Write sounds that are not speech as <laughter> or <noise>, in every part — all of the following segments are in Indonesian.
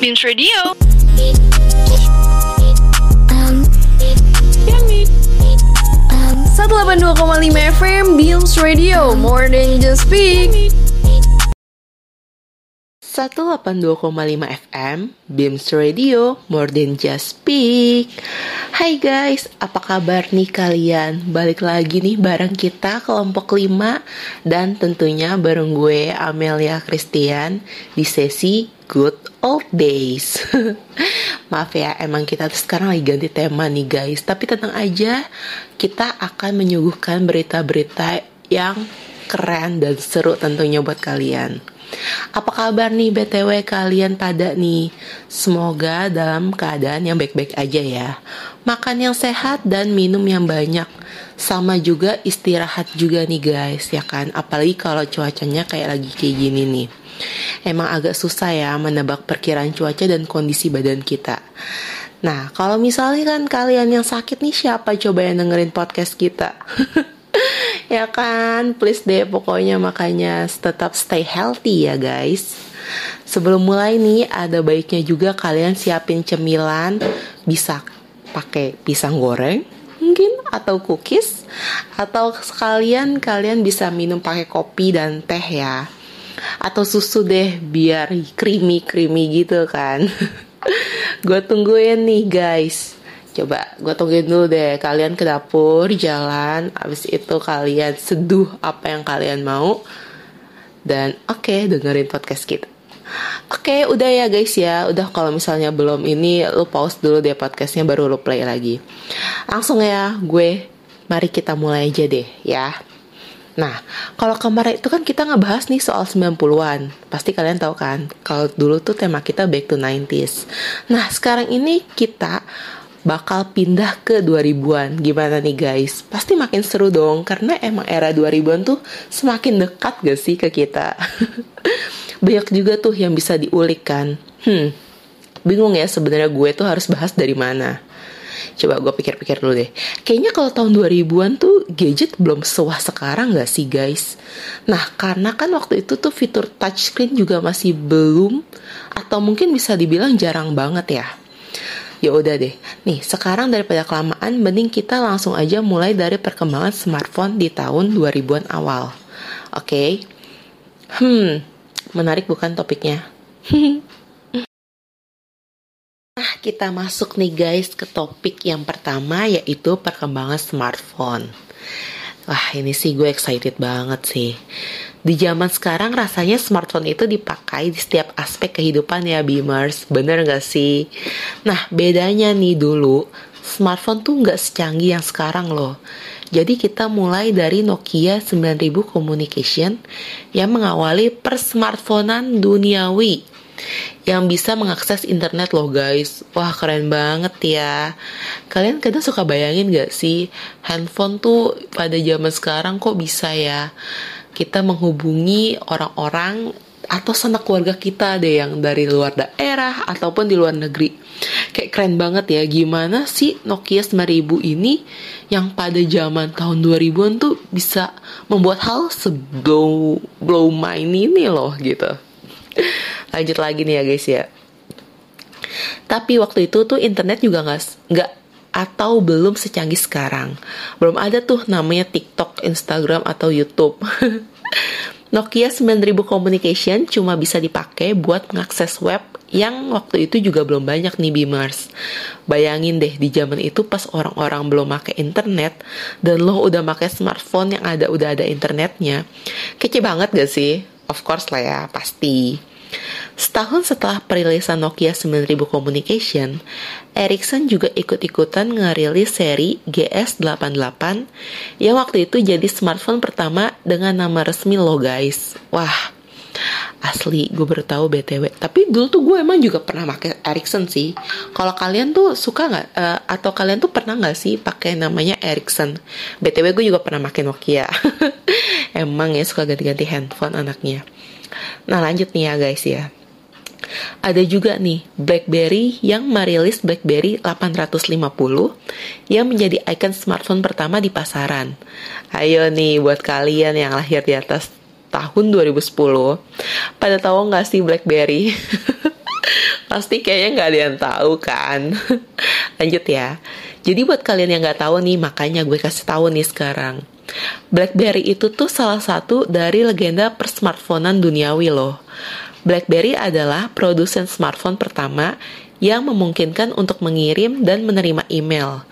Beams Radio. Koma lima FM Beams Radio, more than just speak. 182,5 FM Beams Radio More Than Just Speak Hai guys, apa kabar nih kalian? Balik lagi nih bareng kita kelompok 5 Dan tentunya bareng gue Amelia Christian Di sesi Good Old Days <laughs> Maaf ya, emang kita sekarang lagi ganti tema nih guys Tapi tenang aja, kita akan menyuguhkan berita-berita yang keren dan seru tentunya buat kalian. Apa kabar nih BTW kalian pada nih? Semoga dalam keadaan yang baik-baik aja ya. Makan yang sehat dan minum yang banyak. Sama juga istirahat juga nih guys, ya kan? Apalagi kalau cuacanya kayak lagi kayak gini nih. Emang agak susah ya menebak perkiraan cuaca dan kondisi badan kita. Nah, kalau misalnya kan kalian yang sakit nih siapa coba yang dengerin podcast kita? <laughs> ya kan please deh pokoknya makanya tetap stay healthy ya guys. Sebelum mulai nih ada baiknya juga kalian siapin cemilan. Bisa pakai pisang goreng mungkin atau cookies. Atau sekalian kalian bisa minum pakai kopi dan teh ya. Atau susu deh biar creamy creamy gitu kan. <laughs> Gue tungguin nih guys Coba gue tungguin dulu deh Kalian ke dapur jalan Abis itu kalian seduh apa yang kalian mau. Dan oke okay, dengerin podcast kita. Oke okay, udah ya guys ya. Udah kalau misalnya belum ini Lu pause dulu deh podcastnya baru lu play lagi. Langsung ya gue Mari kita mulai aja deh ya. Nah, kalau kemarin itu kan kita ngebahas nih soal 90-an. Pasti kalian tahu kan, kalau dulu tuh tema kita back to 90s. Nah, sekarang ini kita bakal pindah ke 2000-an. Gimana nih guys? Pasti makin seru dong karena emang era 2000-an tuh semakin dekat gak sih ke kita. <laughs> Banyak juga tuh yang bisa diulik kan. Hmm, bingung ya sebenarnya gue tuh harus bahas dari mana. Coba gue pikir-pikir dulu deh. Kayaknya kalau tahun 2000-an tuh gadget belum sewah sekarang gak sih guys? Nah karena kan waktu itu tuh fitur touchscreen juga masih belum atau mungkin bisa dibilang jarang banget ya. Ya udah deh. Nih, sekarang daripada kelamaan mending kita langsung aja mulai dari perkembangan smartphone di tahun 2000-an awal. Oke. Okay? Hmm, menarik bukan topiknya? <laughs> nah, kita masuk nih guys ke topik yang pertama yaitu perkembangan smartphone. Wah, ini sih gue excited banget sih. Di zaman sekarang rasanya smartphone itu dipakai di setiap aspek kehidupan ya Beamers, bener gak sih? Nah bedanya nih dulu, smartphone tuh gak secanggih yang sekarang loh. Jadi kita mulai dari Nokia 9000 Communication yang mengawali persmartphonean duniawi yang bisa mengakses internet loh guys. Wah keren banget ya. Kalian kadang suka bayangin gak sih handphone tuh pada zaman sekarang kok bisa ya kita menghubungi orang-orang atau sanak keluarga kita deh yang dari luar daerah ataupun di luar negeri. Kayak keren banget ya gimana sih Nokia 9000 ini yang pada zaman tahun 2000-an tuh bisa membuat hal seblow blow mind ini loh gitu. <laughs> Lanjut lagi nih ya guys ya. Tapi waktu itu tuh internet juga nggak nggak atau belum secanggih sekarang. Belum ada tuh namanya TikTok, Instagram, atau YouTube. <laughs> Nokia 9000 Communication cuma bisa dipakai buat mengakses web yang waktu itu juga belum banyak nih Beamers. Bayangin deh di zaman itu pas orang-orang belum pakai internet dan lo udah pakai smartphone yang ada udah ada internetnya. Kece banget gak sih? Of course lah ya, pasti. Setahun setelah perilisan Nokia 9000 Communication, Ericsson juga ikut-ikutan ngerilis seri GS88 yang waktu itu jadi smartphone pertama dengan nama resmi lo guys. Wah, asli gue baru tahu btw tapi dulu tuh gue emang juga pernah pakai Ericsson sih. Kalau kalian tuh suka nggak uh, atau kalian tuh pernah nggak sih pakai namanya Ericsson? Btw gue juga pernah pakai Nokia. <laughs> Emang ya suka ganti-ganti handphone anaknya nah lanjut nih ya guys ya ada juga nih BlackBerry yang merilis BlackBerry 850 yang menjadi ikon smartphone pertama di pasaran. Ayo nih buat kalian yang lahir di atas tahun 2010. Pada tahu nggak sih BlackBerry? <laughs> Pasti kayaknya nggak ada yang tahu kan. <laughs> Lanjut ya. Jadi buat kalian yang nggak tahu nih, makanya gue kasih tahu nih sekarang. BlackBerry itu tuh salah satu dari legenda persmartphonean duniawi loh. BlackBerry adalah produsen smartphone pertama yang memungkinkan untuk mengirim dan menerima email.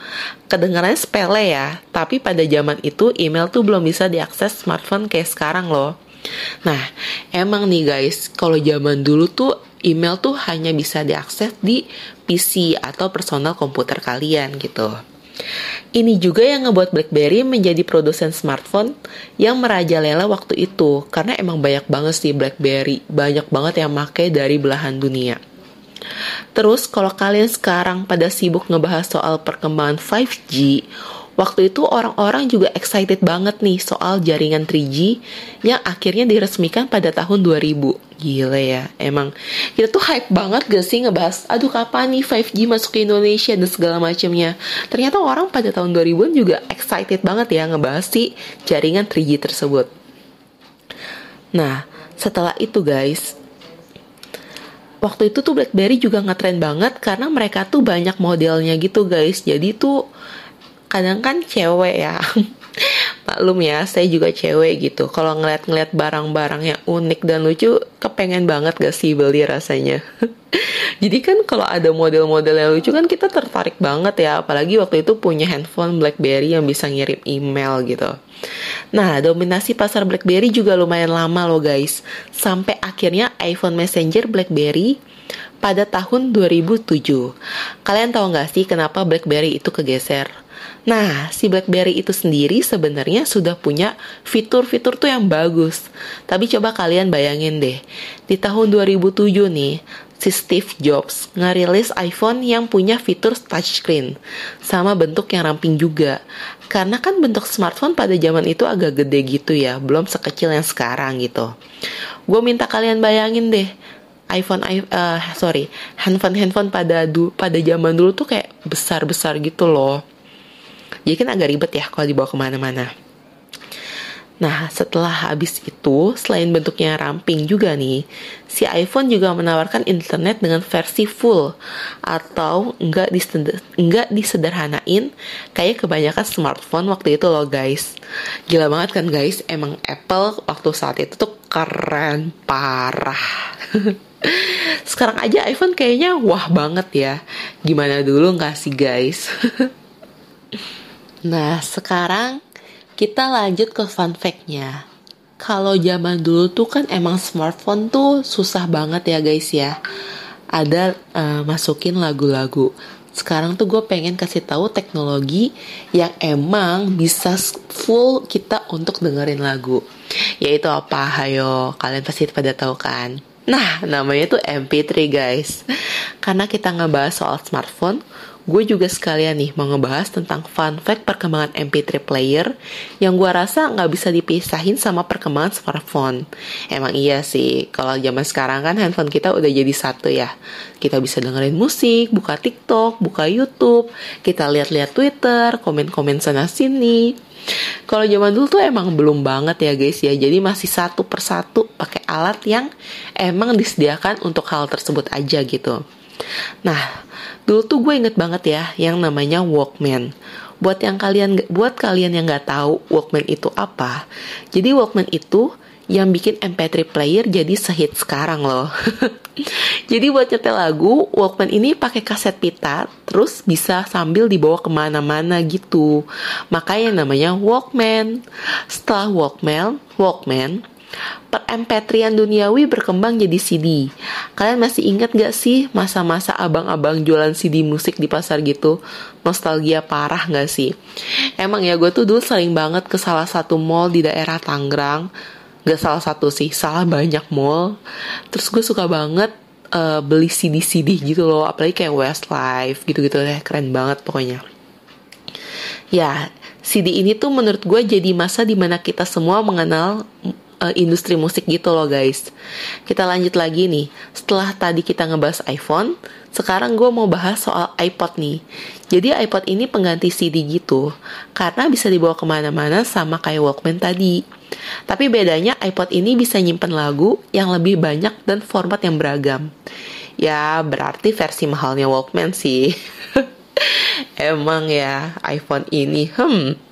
Kedengarannya sepele ya, tapi pada zaman itu email tuh belum bisa diakses smartphone kayak sekarang loh. Nah, emang nih guys, kalau zaman dulu tuh email tuh hanya bisa diakses di PC atau personal komputer kalian gitu. Ini juga yang ngebuat BlackBerry menjadi produsen smartphone yang merajalela waktu itu karena emang banyak banget sih BlackBerry, banyak banget yang make dari belahan dunia. Terus kalau kalian sekarang pada sibuk ngebahas soal perkembangan 5G, waktu itu orang-orang juga excited banget nih soal jaringan 3G yang akhirnya diresmikan pada tahun 2000. Gila ya, emang kita tuh hype banget gak sih ngebahas, aduh kapan nih 5G masuk ke Indonesia dan segala macamnya. Ternyata orang pada tahun 2000-an juga excited banget ya ngebahas si jaringan 3G tersebut. Nah, setelah itu guys, waktu itu tuh BlackBerry juga ngetrend banget karena mereka tuh banyak modelnya gitu guys. Jadi tuh kadang kan cewek ya <laughs> maklum ya saya juga cewek gitu kalau ngeliat-ngeliat barang-barang yang unik dan lucu kepengen banget gak sih beli rasanya <laughs> jadi kan kalau ada model-model yang lucu kan kita tertarik banget ya apalagi waktu itu punya handphone BlackBerry yang bisa ngirim email gitu Nah, dominasi pasar BlackBerry juga lumayan lama loh guys. Sampai akhirnya iPhone Messenger BlackBerry pada tahun 2007. Kalian tahu nggak sih kenapa BlackBerry itu kegeser? Nah, si BlackBerry itu sendiri sebenarnya sudah punya fitur-fitur tuh yang bagus. Tapi coba kalian bayangin deh, di tahun 2007 nih, si Steve Jobs ngerilis iPhone yang punya fitur touchscreen sama bentuk yang ramping juga. Karena kan bentuk smartphone pada zaman itu agak gede gitu ya, belum sekecil yang sekarang gitu. Gue minta kalian bayangin deh, iPhone uh, sorry handphone handphone pada du, pada zaman dulu tuh kayak besar besar gitu loh jadi kan agak ribet ya kalau dibawa ke mana-mana. Nah, setelah habis itu, selain bentuknya ramping juga nih, si iPhone juga menawarkan internet dengan versi full atau enggak, diseder enggak disederhanain kayak kebanyakan smartphone waktu itu loh guys. Gila banget kan guys, emang Apple waktu saat itu tuh keren parah. <laughs> Sekarang aja iPhone kayaknya wah banget ya. Gimana dulu nggak sih guys? <laughs> Nah, sekarang kita lanjut ke fun fact-nya. Kalau zaman dulu tuh kan emang smartphone tuh susah banget ya guys ya. Ada uh, masukin lagu-lagu. Sekarang tuh gue pengen kasih tahu teknologi yang emang bisa full kita untuk dengerin lagu. Yaitu apa? Hayo, kalian pasti pada tahu kan? Nah, namanya tuh MP3 guys. Karena kita ngebahas soal smartphone, gue juga sekalian nih mau ngebahas tentang fun fact perkembangan MP3 player yang gue rasa nggak bisa dipisahin sama perkembangan smartphone. Emang iya sih, kalau zaman sekarang kan handphone kita udah jadi satu ya. Kita bisa dengerin musik, buka TikTok, buka YouTube, kita lihat-lihat Twitter, komen-komen sana sini. Kalau zaman dulu tuh emang belum banget ya guys ya. Jadi masih satu persatu pakai alat yang emang disediakan untuk hal tersebut aja gitu. Nah, Dulu tuh gue inget banget ya yang namanya Walkman. Buat yang kalian buat kalian yang nggak tahu Walkman itu apa, jadi Walkman itu yang bikin MP3 player jadi sehit sekarang loh. <laughs> jadi buat nyetel lagu, Walkman ini pakai kaset pita, terus bisa sambil dibawa ke mana-mana gitu. Makanya namanya Walkman. Setelah Walkman, Walkman, per MP3 duniawi berkembang jadi CD. Kalian masih ingat gak sih masa-masa abang-abang jualan CD musik di pasar gitu? Nostalgia parah gak sih? Emang ya gue tuh dulu sering banget ke salah satu mall di daerah Tangerang. Gak salah satu sih, salah banyak mall. Terus gue suka banget uh, beli CD-CD gitu loh. Apalagi kayak Westlife gitu-gitu deh. Keren banget pokoknya. Ya, CD ini tuh menurut gue jadi masa di mana kita semua mengenal uh, industri musik gitu loh guys. Kita lanjut lagi nih. Setelah tadi kita ngebahas iPhone, sekarang gue mau bahas soal iPod nih. Jadi iPod ini pengganti CD gitu, karena bisa dibawa ke mana-mana sama kayak Walkman tadi. Tapi bedanya iPod ini bisa nyimpen lagu yang lebih banyak dan format yang beragam. Ya, berarti versi mahalnya Walkman sih. <laughs> Emang ya, iPhone ini, hmm.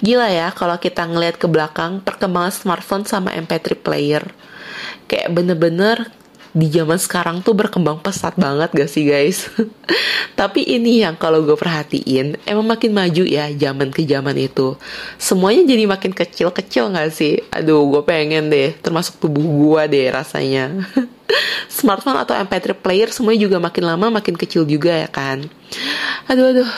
Gila ya kalau kita ngeliat ke belakang perkembangan smartphone sama MP3 player. Kayak bener-bener di zaman sekarang tuh berkembang pesat banget gak sih guys? <laughs> Tapi ini yang kalau gue perhatiin emang makin maju ya zaman ke zaman itu. Semuanya jadi makin kecil-kecil gak sih? Aduh gue pengen deh termasuk tubuh gue deh rasanya. <laughs> Smartphone atau MP3 player semuanya juga makin lama makin kecil juga ya kan. Aduh aduh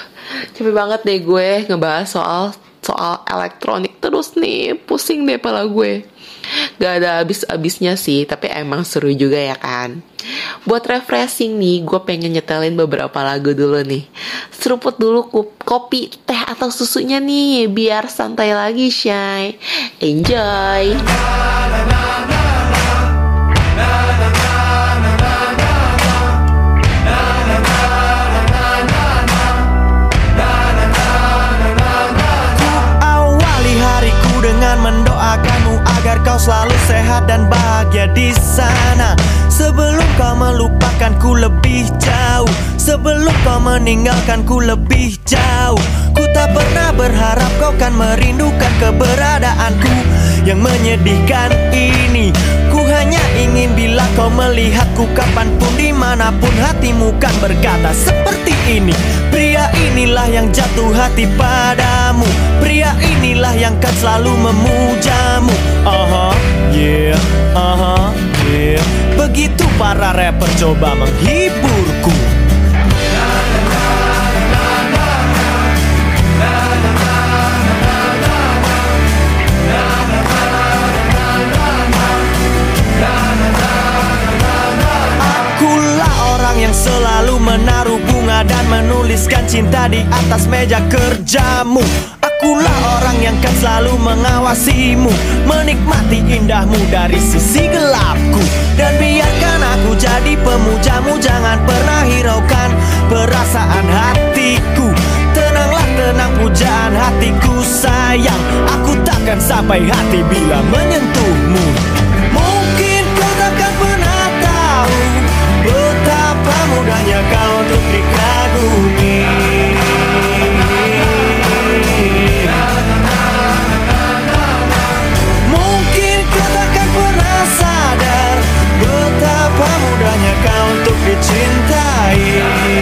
capek banget deh gue ngebahas soal soal elektronik terus nih pusing deh pala gue. Gak ada habis-habisnya sih tapi emang seru juga ya kan. Buat refreshing nih gue pengen nyetelin beberapa lagu dulu nih. Seruput dulu kopi teh atau susunya nih biar santai lagi shy enjoy! kau selalu sehat dan bahagia di sana. Sebelum kau melupakanku lebih jauh. Sebelum kau meninggalkanku lebih jauh. Ku tak pernah berharap kau kan merindukan keberadaanku Yang menyedihkan ini. Ku hanya ingin bila kau melihatku kapan pun di mana pun hatimu kan berkata seperti ini. Pria inilah yang jatuh hati padamu. Pria inilah yang kan selalu memujamu. Aha, uh -huh, yeah, aha, uh -huh, yeah. Begitu para rapper coba menghiburku yang selalu menaruh bunga dan menuliskan cinta di atas meja kerjamu. Akulah orang yang kan selalu mengawasimu Menikmati indahmu dari sisi gelapku. Dan biarkan aku jadi pemujamu Jangan pernah hiraukan perasaan hatiku. Tenanglah tenang pujaan hatiku sayang. Aku takkan sampai hati bila menyentuhmu Betapa mudahnya kau untuk dikagumi? Mungkin kau takkan pernah sadar Betapa mudahnya kau untuk dicintai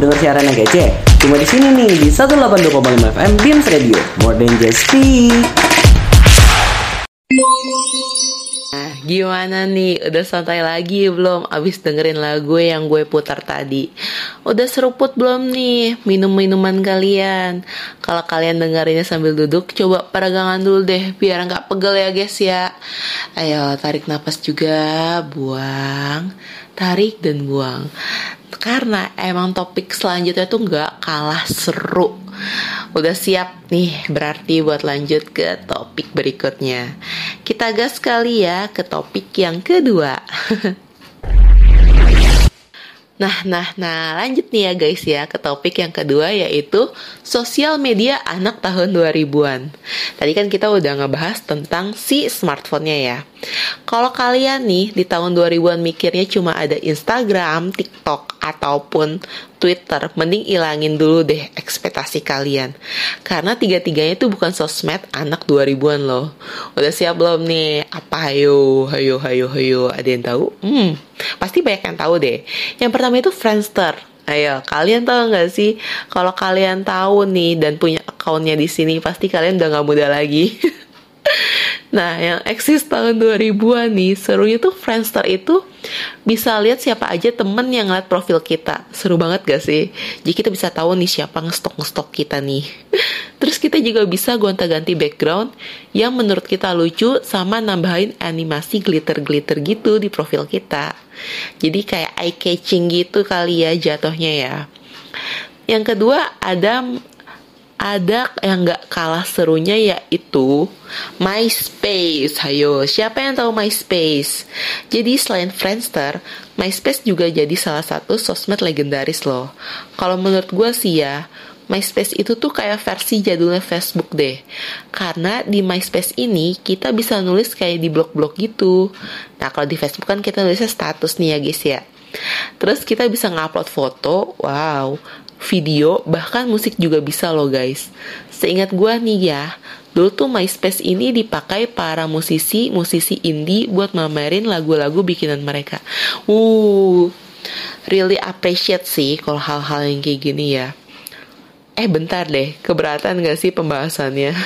denger siaran yang kece? Cuma di sini nih di 182,5 FM Beams Radio. More than just speak. Nah, gimana nih? Udah santai lagi belum abis dengerin lagu yang gue putar tadi? Udah seruput belum nih minum-minuman kalian? Kalau kalian dengerinnya sambil duduk, coba peregangan dulu deh biar nggak pegel ya guys ya. Ayo tarik nafas juga, buang, tarik dan buang. Karena emang topik selanjutnya tuh nggak kalah seru. Udah siap nih berarti buat lanjut ke topik berikutnya. Kita gas kali ya ke topik yang kedua. <laughs> Nah, nah, nah, lanjut nih ya guys ya ke topik yang kedua yaitu sosial media anak tahun 2000-an. Tadi kan kita udah ngebahas tentang si smartphone-nya ya. Kalau kalian nih di tahun 2000-an mikirnya cuma ada Instagram, TikTok, ataupun Twitter, mending ilangin dulu deh ekspektasi kalian. Karena tiga-tiganya itu bukan sosmed anak 2000-an loh. Udah siap belum nih? Apa hayo, hayo, hayo, hayo. Ada yang tahu? Hmm, pasti banyak yang tahu deh. Yang pertama itu Friendster. Ayo, kalian tahu nggak sih? Kalau kalian tahu nih dan punya akunnya di sini, pasti kalian udah nggak muda lagi. <laughs> Nah, yang eksis tahun 2000-an nih, serunya tuh Friendster itu bisa lihat siapa aja temen yang ngeliat profil kita. Seru banget gak sih? Jadi kita bisa tahu nih siapa ngestok-ngestok kita nih. <laughs> Terus kita juga bisa gonta-ganti background yang menurut kita lucu sama nambahin animasi glitter-glitter gitu di profil kita. Jadi kayak eye-catching gitu kali ya jatuhnya ya. Yang kedua ada ada yang gak kalah serunya yaitu MySpace. Hayo, siapa yang tahu MySpace? Jadi selain Friendster, MySpace juga jadi salah satu sosmed legendaris loh. Kalau menurut gue sih ya, MySpace itu tuh kayak versi jadulnya Facebook deh. Karena di MySpace ini kita bisa nulis kayak di blog-blog gitu. Nah kalau di Facebook kan kita nulisnya status nih ya guys ya. Terus kita bisa ngupload foto, wow, video, bahkan musik juga bisa loh guys. Seingat gue nih ya, dulu tuh MySpace ini dipakai para musisi-musisi indie buat mamerin lagu-lagu bikinan mereka. Uh, really appreciate sih kalau hal-hal yang kayak gini ya. Eh bentar deh, keberatan gak sih pembahasannya?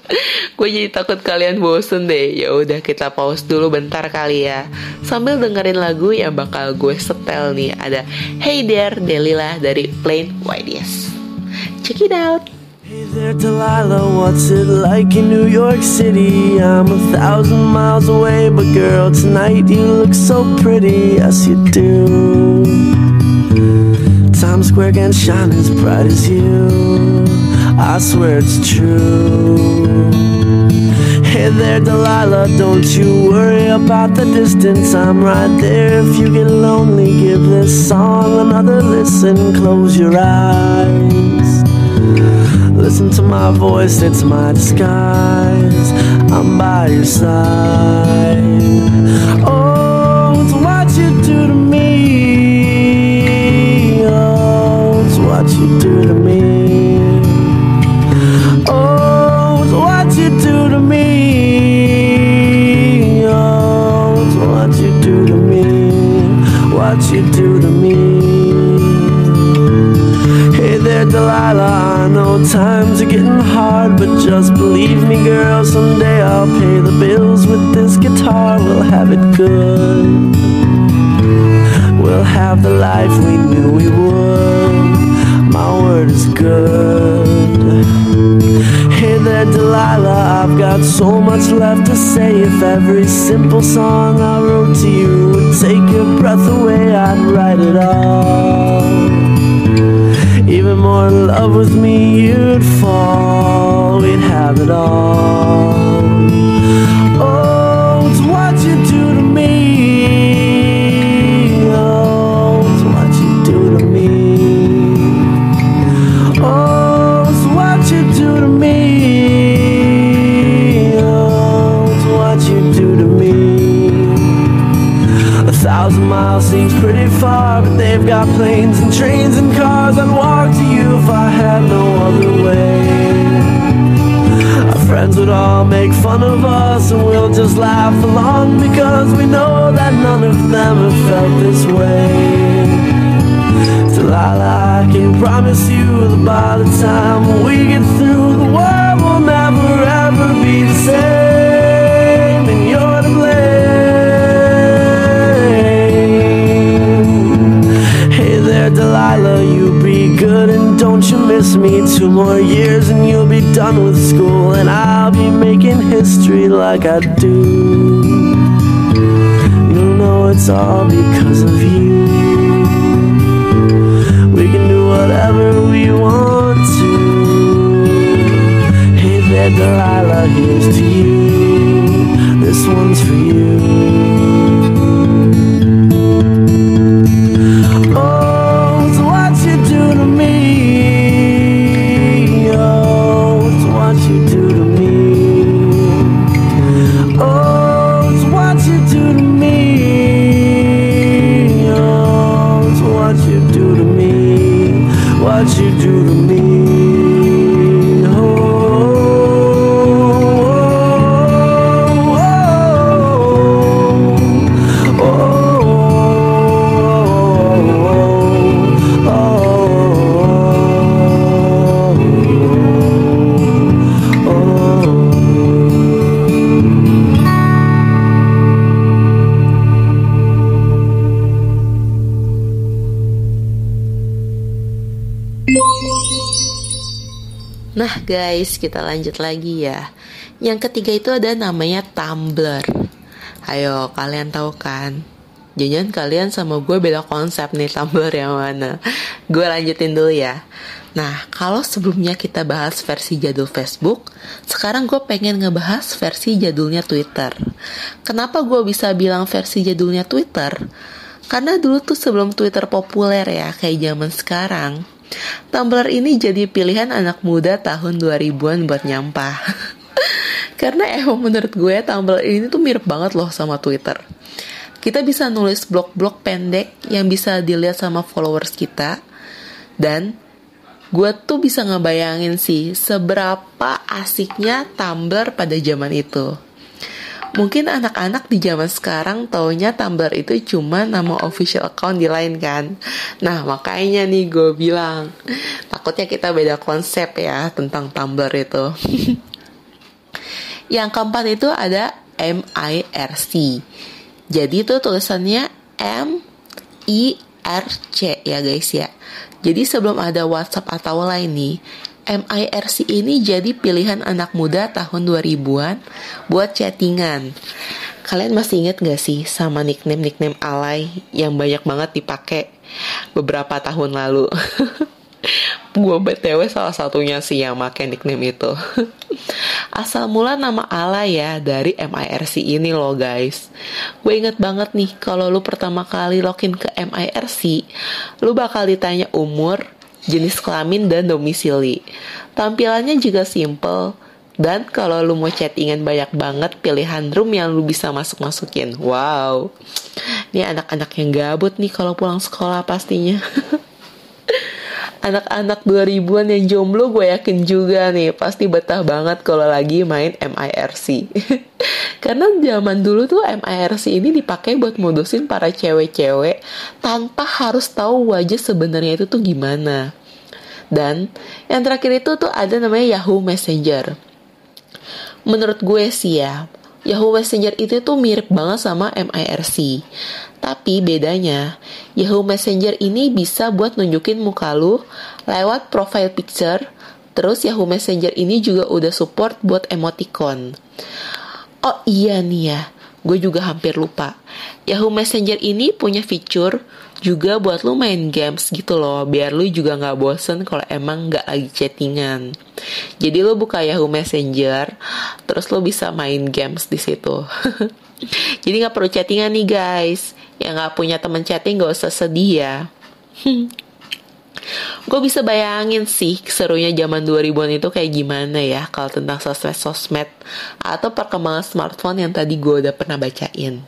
<laughs> gue jadi takut kalian bosen deh. Ya udah kita pause dulu bentar kali ya. Sambil dengerin lagu yang bakal gue setel nih. Ada Hey There Delila dari Plain White Yes. Check it out. Hey there, Delilah, what's it like in New York City? I'm a thousand miles away, but girl, tonight you look so pretty, yes you do. Times Square can shine as bright as you. I swear it's true. Hey there, Delilah, don't you worry about the distance. I'm right there. If you get lonely, give this song another listen. Close your eyes. Listen to my voice, it's my disguise. I'm by your side. Oh, Delilah. I know times are getting hard, but just believe me, girl. Someday I'll pay the bills with this guitar. We'll have it good. We'll have the life we knew we would. My word is good. Hey there, Delilah. I've got so much left to say. If every simple song I wrote to you would take your breath away, I'd write it all. Even more in love with me, you'd fall. We'd have it all. Thousand miles seems pretty far, but they've got planes and trains and cars. I'd walk to you if I had no other way. Our friends would all make fun of us, and we'll just laugh along because we know that none of them have felt this way. Delilah, I can promise you that by the time we get through, the world miss me. Two more years and you'll be done with school, and I'll be making history like I do. You'll know it's all because of you. We can do whatever we want to. Hey there, Delilah, here's to you. This one's for you. Guys, kita lanjut lagi ya. Yang ketiga itu ada namanya Tumblr. Ayo, kalian tahu kan? Jangan kalian sama gue beda konsep nih Tumblr yang mana. Gue lanjutin dulu ya. Nah, kalau sebelumnya kita bahas versi jadul Facebook, sekarang gue pengen ngebahas versi jadulnya Twitter. Kenapa gue bisa bilang versi jadulnya Twitter? Karena dulu tuh sebelum Twitter populer ya, kayak zaman sekarang, Tumblr ini jadi pilihan anak muda tahun 2000-an buat nyampah. <laughs> Karena emang menurut gue Tumblr ini tuh mirip banget loh sama Twitter. Kita bisa nulis blog-blog pendek yang bisa dilihat sama followers kita. Dan gue tuh bisa ngebayangin sih seberapa asiknya Tumblr pada zaman itu. Mungkin anak-anak di zaman sekarang taunya Tumblr itu cuma nama official account di lain kan. Nah makanya nih gue bilang takutnya kita beda konsep ya tentang Tumblr itu. <laughs> Yang keempat itu ada MIRC. Jadi itu tulisannya M I R C ya guys ya. Jadi sebelum ada WhatsApp atau lain nih, MIRC ini jadi pilihan anak muda tahun 2000-an buat chattingan. Kalian masih inget gak sih sama nickname-nickname alay yang banyak banget dipakai beberapa tahun lalu? <laughs> Gue BTW salah satunya sih yang pakai nickname itu. <laughs> Asal mula nama alay ya dari MIRC ini loh guys. Gue inget banget nih kalau lu pertama kali login ke MIRC, lu bakal ditanya umur, jenis kelamin dan domisili. Tampilannya juga simple. Dan kalau lu mau chattingan banyak banget pilihan room yang lu bisa masuk-masukin. Wow. Ini anak-anak yang gabut nih kalau pulang sekolah pastinya. <laughs> Anak-anak 2000-an yang jomblo gue yakin juga nih pasti betah banget kalau lagi main MIRC. <laughs> Karena zaman dulu tuh MIRC ini dipakai buat modusin para cewek-cewek tanpa harus tahu wajah sebenarnya itu tuh gimana. Dan yang terakhir itu tuh ada namanya Yahoo Messenger. Menurut gue sih ya, Yahoo Messenger itu tuh mirip banget sama MIRC. Tapi bedanya, Yahoo Messenger ini bisa buat nunjukin muka lu lewat profile picture, terus Yahoo Messenger ini juga udah support buat emoticon. Oh iya nih ya, gue juga hampir lupa. Yahoo Messenger ini punya fitur juga buat lu main games gitu loh, biar lu juga nggak bosen kalau emang nggak lagi chattingan. Jadi lu buka Yahoo Messenger, terus lu bisa main games di situ. <laughs> Jadi nggak perlu chattingan nih guys. Yang nggak punya temen chatting gak usah sedih ya. <laughs> Gue bisa bayangin sih serunya zaman 2000-an itu kayak gimana ya kalau tentang sosmed-sosmed atau perkembangan smartphone yang tadi gue udah pernah bacain.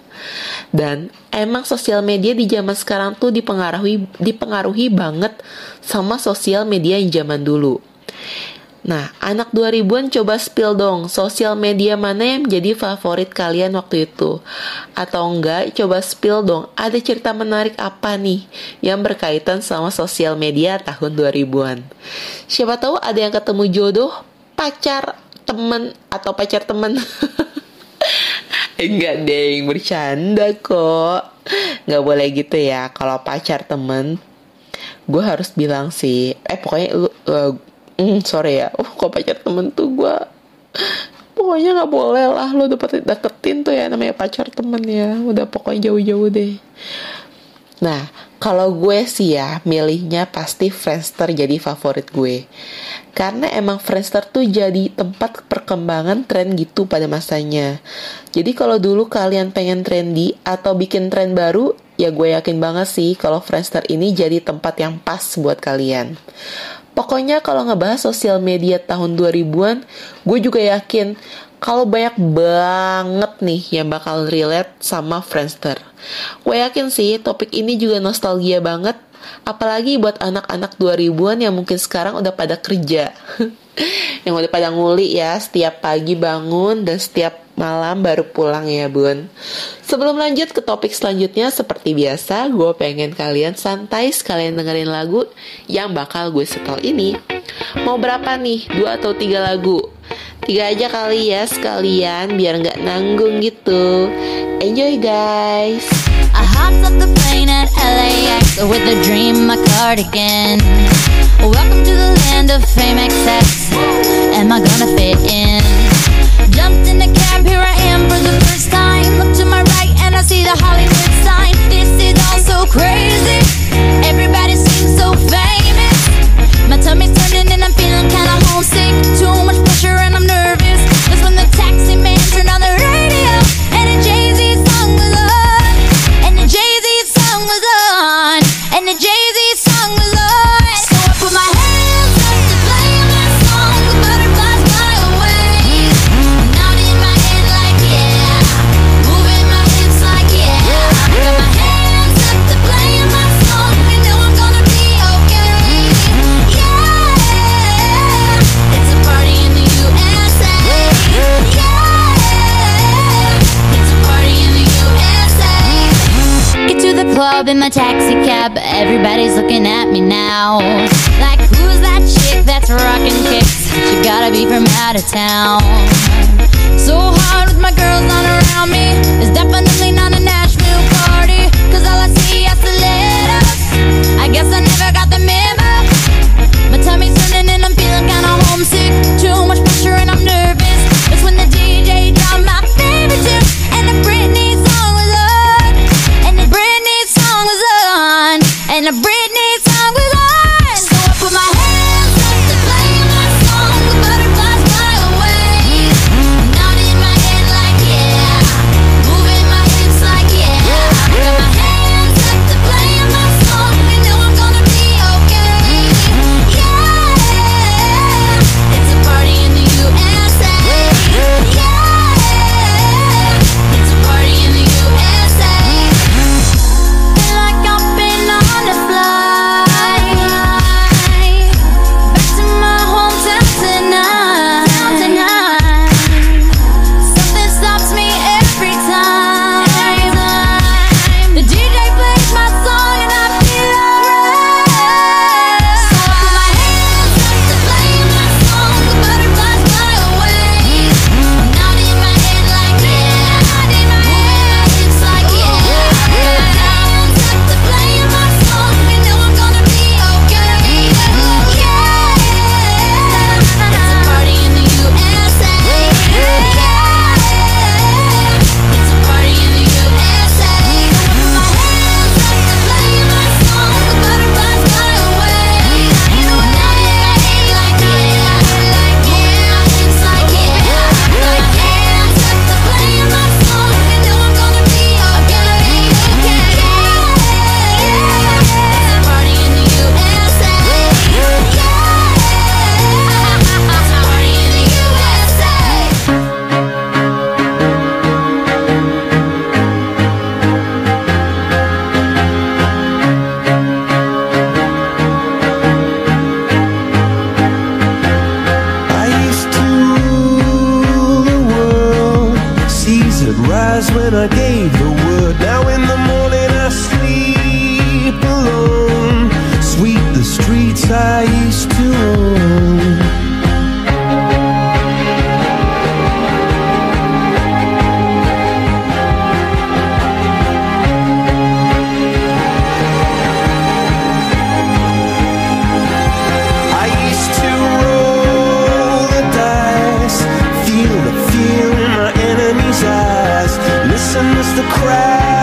Dan emang sosial media di zaman sekarang tuh dipengaruhi dipengaruhi banget sama sosial media yang zaman dulu. Nah, anak 2000-an coba spill dong, sosial media mana yang menjadi favorit kalian waktu itu? Atau enggak, coba spill dong, ada cerita menarik apa nih yang berkaitan sama sosial media tahun 2000-an? Siapa tahu ada yang ketemu jodoh, pacar, temen, atau pacar temen. <laughs> enggak deh, bercanda kok. Enggak boleh gitu ya, kalau pacar temen, gue harus bilang sih, eh pokoknya uh, hmm, sorry ya. Oh kok pacar temen tuh gue pokoknya nggak boleh lah lo dapat deketin tuh ya namanya pacar temen ya. Udah pokoknya jauh-jauh deh. Nah kalau gue sih ya milihnya pasti Friendster jadi favorit gue. Karena emang Friendster tuh jadi tempat perkembangan tren gitu pada masanya. Jadi kalau dulu kalian pengen trendy atau bikin tren baru ya gue yakin banget sih kalau Friendster ini jadi tempat yang pas buat kalian Pokoknya kalau ngebahas sosial media tahun 2000-an, gue juga yakin kalau banyak banget nih yang bakal relate sama Friendster. Gue yakin sih topik ini juga nostalgia banget, apalagi buat anak-anak 2000-an yang mungkin sekarang udah pada kerja. <laughs> yang udah pada nguli ya, setiap pagi bangun dan setiap malam baru pulang ya bun Sebelum lanjut ke topik selanjutnya Seperti biasa gue pengen kalian santai sekalian dengerin lagu Yang bakal gue setel ini Mau berapa nih? Dua atau tiga lagu? Tiga aja kali ya sekalian biar nggak nanggung gitu. Enjoy guys. I hopped up the plane at LAX with a dream my cardigan. Welcome to the land of fame excess. Am I gonna fit in? Jumped in the cab, here I am for the first time. Look to my right and I see the Hollywood sign. This is all so crazy. Everybody seems so famous. My tummy's turning and I'm feeling kinda homesick. Too much pressure and I'm nervous. That's when the taxi man turned on the radio and the Jay Z song was on. And the Jay Z song was on. And the Jay job in my taxi cab, everybody's looking at me now. Like, who's that chick that's rocking kicks? She gotta be from out of town. So hard with my girls not around me, it's definitely lessens the crowd.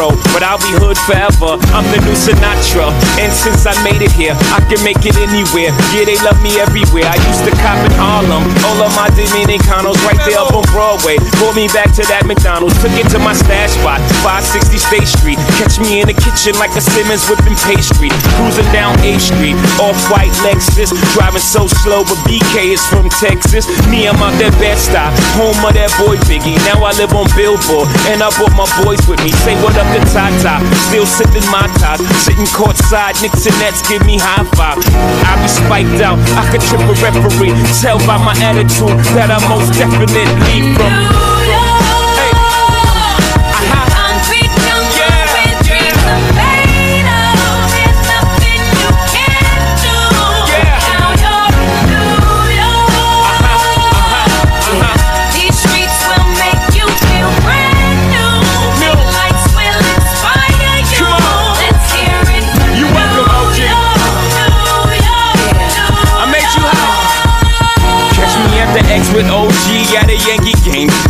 But I'll be hood forever. I'm the new Sinatra. And since I made it here, I can make it anywhere. Yeah, they love me everywhere. I used to cop in Harlem. All of my Dominicanos right there up on Broadway. Pulled me back to that McDonald's. Took it to my stash spot, 560 State Street. Catch me in the kitchen like a Simmons whipping pastry. Cruising down A Street, off white Lexus. Driving so slow, but BK is from Texas. Me, I'm out that Bed-Stuy, home of that boy Biggie. Now I live on Billboard, and I brought my boys with me. Say what up to Tata, still sipping my top. Sitting courtside, Knicks and Nets give me high five. I be spiked out, I could trip a referee. Tell by my attitude that I most definitely from. X with OG at a Yankee game.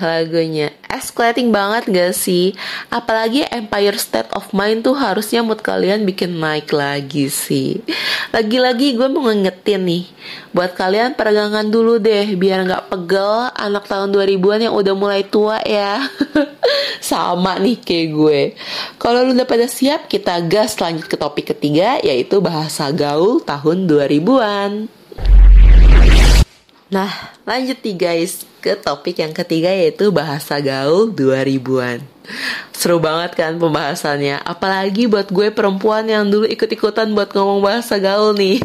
Lagunya? Escalating banget gak sih? Apalagi Empire State of Mind tuh harusnya mood kalian bikin naik lagi sih. Lagi-lagi gue mau ngingetin nih. Buat kalian peregangan dulu deh biar gak pegel anak tahun 2000-an yang udah mulai tua ya. <laughs> Sama nih kayak gue. Kalau lu udah pada siap, kita gas lanjut ke topik ketiga yaitu bahasa gaul tahun 2000-an. Nah, lanjut nih guys ke topik yang ketiga yaitu bahasa gaul 2000-an. Seru banget kan pembahasannya, apalagi buat gue perempuan yang dulu ikut-ikutan buat ngomong bahasa gaul nih.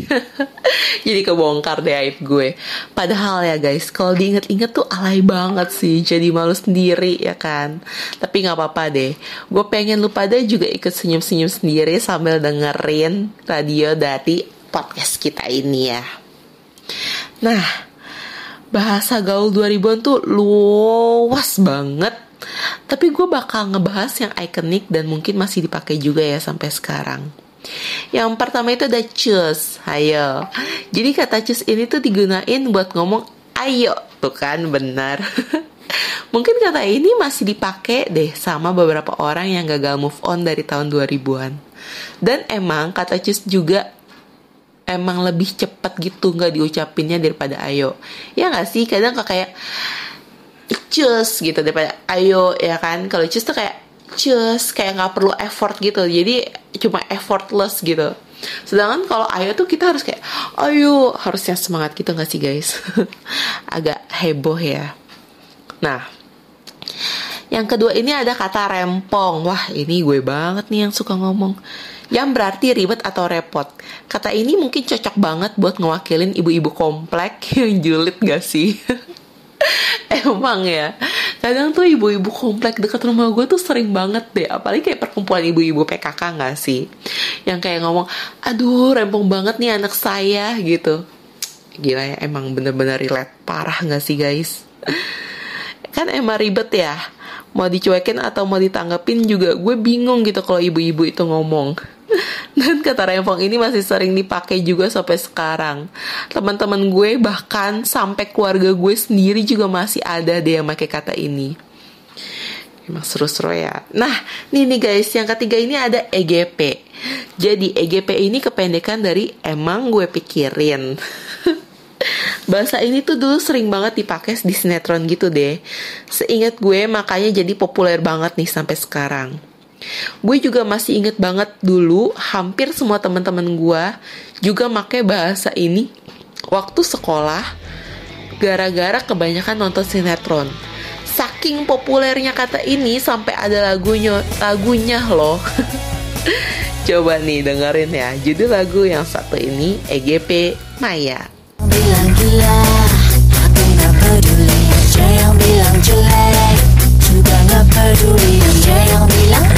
<laughs> Jadi kebongkar deh aib gue. Padahal ya guys, kalau diinget-inget tuh alay banget sih, jadi malu sendiri ya kan. Tapi nggak apa-apa deh, gue pengen lu pada juga ikut senyum-senyum sendiri sambil dengerin radio dari podcast kita ini ya. Nah, bahasa gaul 2000-an tuh luas banget. Tapi gue bakal ngebahas yang ikonik dan mungkin masih dipakai juga ya sampai sekarang. Yang pertama itu ada cus, ayo. Jadi kata cus ini tuh digunain buat ngomong ayo, tuh kan benar. <laughs> Mungkin kata ini masih dipakai deh sama beberapa orang yang gagal move on dari tahun 2000-an. Dan emang kata cus juga emang lebih cepat gitu nggak diucapinnya daripada ayo. Ya nggak sih? Kadang kayak cus gitu daripada ayo ya kan? Kalau cus tuh kayak cus kayak nggak perlu effort gitu. Jadi cuma effortless gitu. Sedangkan kalau ayo tuh kita harus kayak ayo harusnya semangat gitu nggak sih guys? <laughs> Agak heboh ya. Nah yang kedua ini ada kata rempong. Wah, ini gue banget nih yang suka ngomong. Yang berarti ribet atau repot. Kata ini mungkin cocok banget buat ngewakilin ibu-ibu komplek. <laughs> Yang julid gak sih? <laughs> Emang ya? Kadang tuh ibu-ibu komplek dekat rumah gue tuh sering banget deh. Apalagi kayak perkumpulan ibu-ibu PKK gak sih? Yang kayak ngomong Aduh rempong banget nih anak saya gitu. Gila ya emang bener-bener relate. Parah gak sih guys? <laughs> Kan emang ribet ya? Mau dicuekin atau mau ditanggepin juga Gue bingung gitu kalau ibu-ibu itu ngomong <laughs> dan kata rempong ini masih sering dipakai juga sampai sekarang. Teman-teman gue bahkan sampai keluarga gue sendiri juga masih ada deh yang pakai kata ini. Emang seru-seru ya. Nah, nih nih guys, yang ketiga ini ada EGP. Jadi EGP ini kependekan dari emang gue pikirin. <laughs> Bahasa ini tuh dulu sering banget dipakai di sinetron gitu deh. Seingat gue makanya jadi populer banget nih sampai sekarang. Gue juga masih inget banget dulu hampir semua teman-teman gue juga pakai bahasa ini waktu sekolah gara-gara kebanyakan nonton sinetron. Saking populernya kata ini sampai ada lagunya lagunya loh. <laughs> Coba nih dengerin ya Judul lagu yang satu ini EGP Maya bilang gila Aku gak peduli Aja yang bilang jelek Juga gak peduli Aja yang bilang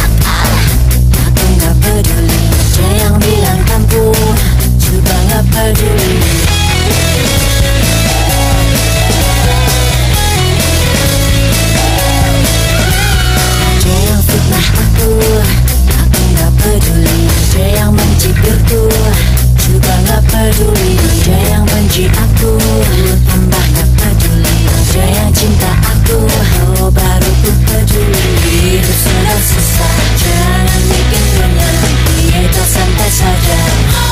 peduli Aja yang bilang kampung Juga gak peduli Aja yang fitnah aku Aku gak peduli. Aja yang mencibirku Juga gak peduli Aja yang benci aku Tambah gak peduli Aja yang cinta aku. Oh baru ku peduli. Hidup sudah susah santai saja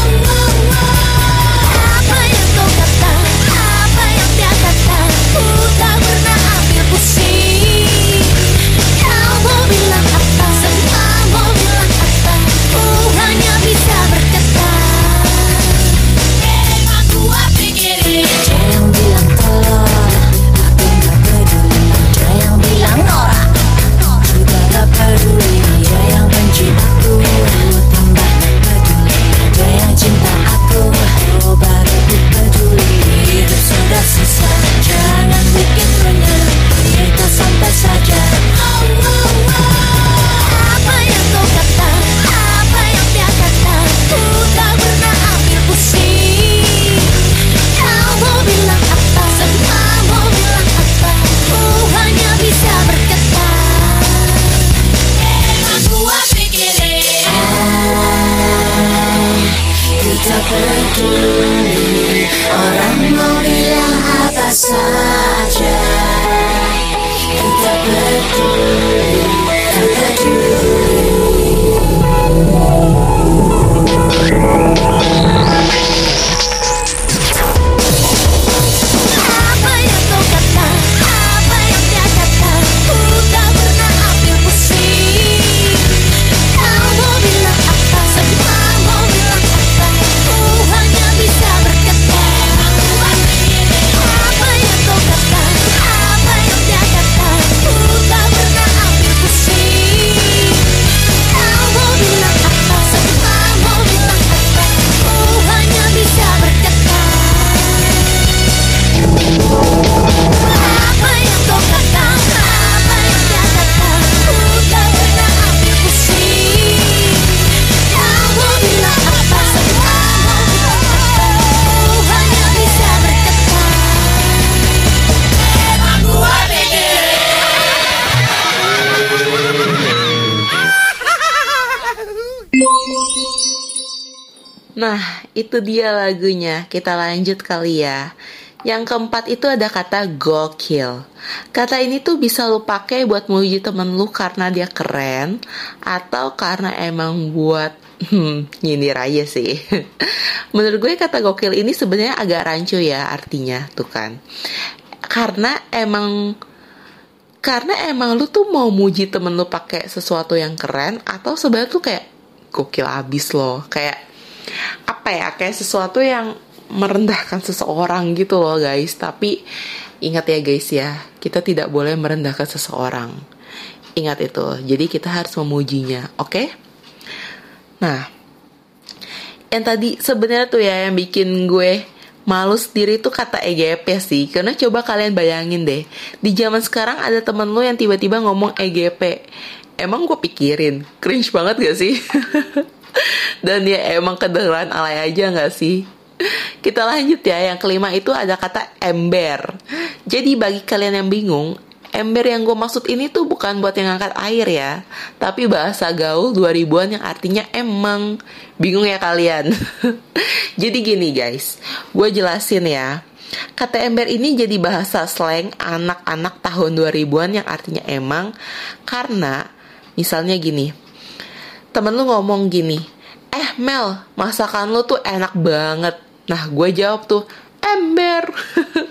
itu dia lagunya. Kita lanjut kali ya. Yang keempat itu ada kata gokil. Kata ini tuh bisa lu pakai buat memuji temen lu karena dia keren atau karena emang buat hmm, nyindir aja sih. <laughs> Menurut gue kata gokil ini sebenarnya agak rancu ya artinya tuh kan. Karena emang karena emang lu tuh mau muji temen lu pakai sesuatu yang keren atau sebenarnya tuh kayak gokil abis loh kayak apa ya kayak sesuatu yang merendahkan seseorang gitu loh guys. Tapi ingat ya guys ya kita tidak boleh merendahkan seseorang. Ingat itu. Jadi kita harus memujinya oke? Nah yang tadi sebenarnya tuh ya yang bikin gue malu sendiri tuh kata EGP sih. Karena coba kalian bayangin deh di zaman sekarang ada temen lu yang tiba-tiba ngomong EGP emang gue pikirin cringe banget gak sih <laughs> dan ya emang kedengeran alay aja gak sih? Kita lanjut ya yang kelima itu ada kata ember. Jadi bagi kalian yang bingung Ember yang gue maksud ini tuh bukan buat yang angkat air ya Tapi bahasa gaul 2000-an yang artinya emang. Bingung ya kalian? <laughs> jadi gini guys Gue jelasin ya. Kata ember ini jadi bahasa slang anak-anak tahun 2000-an yang artinya emang. Karena misalnya gini Temen lu ngomong gini Eh Mel, masakan lu tuh enak banget. Nah gue jawab tuh Ember.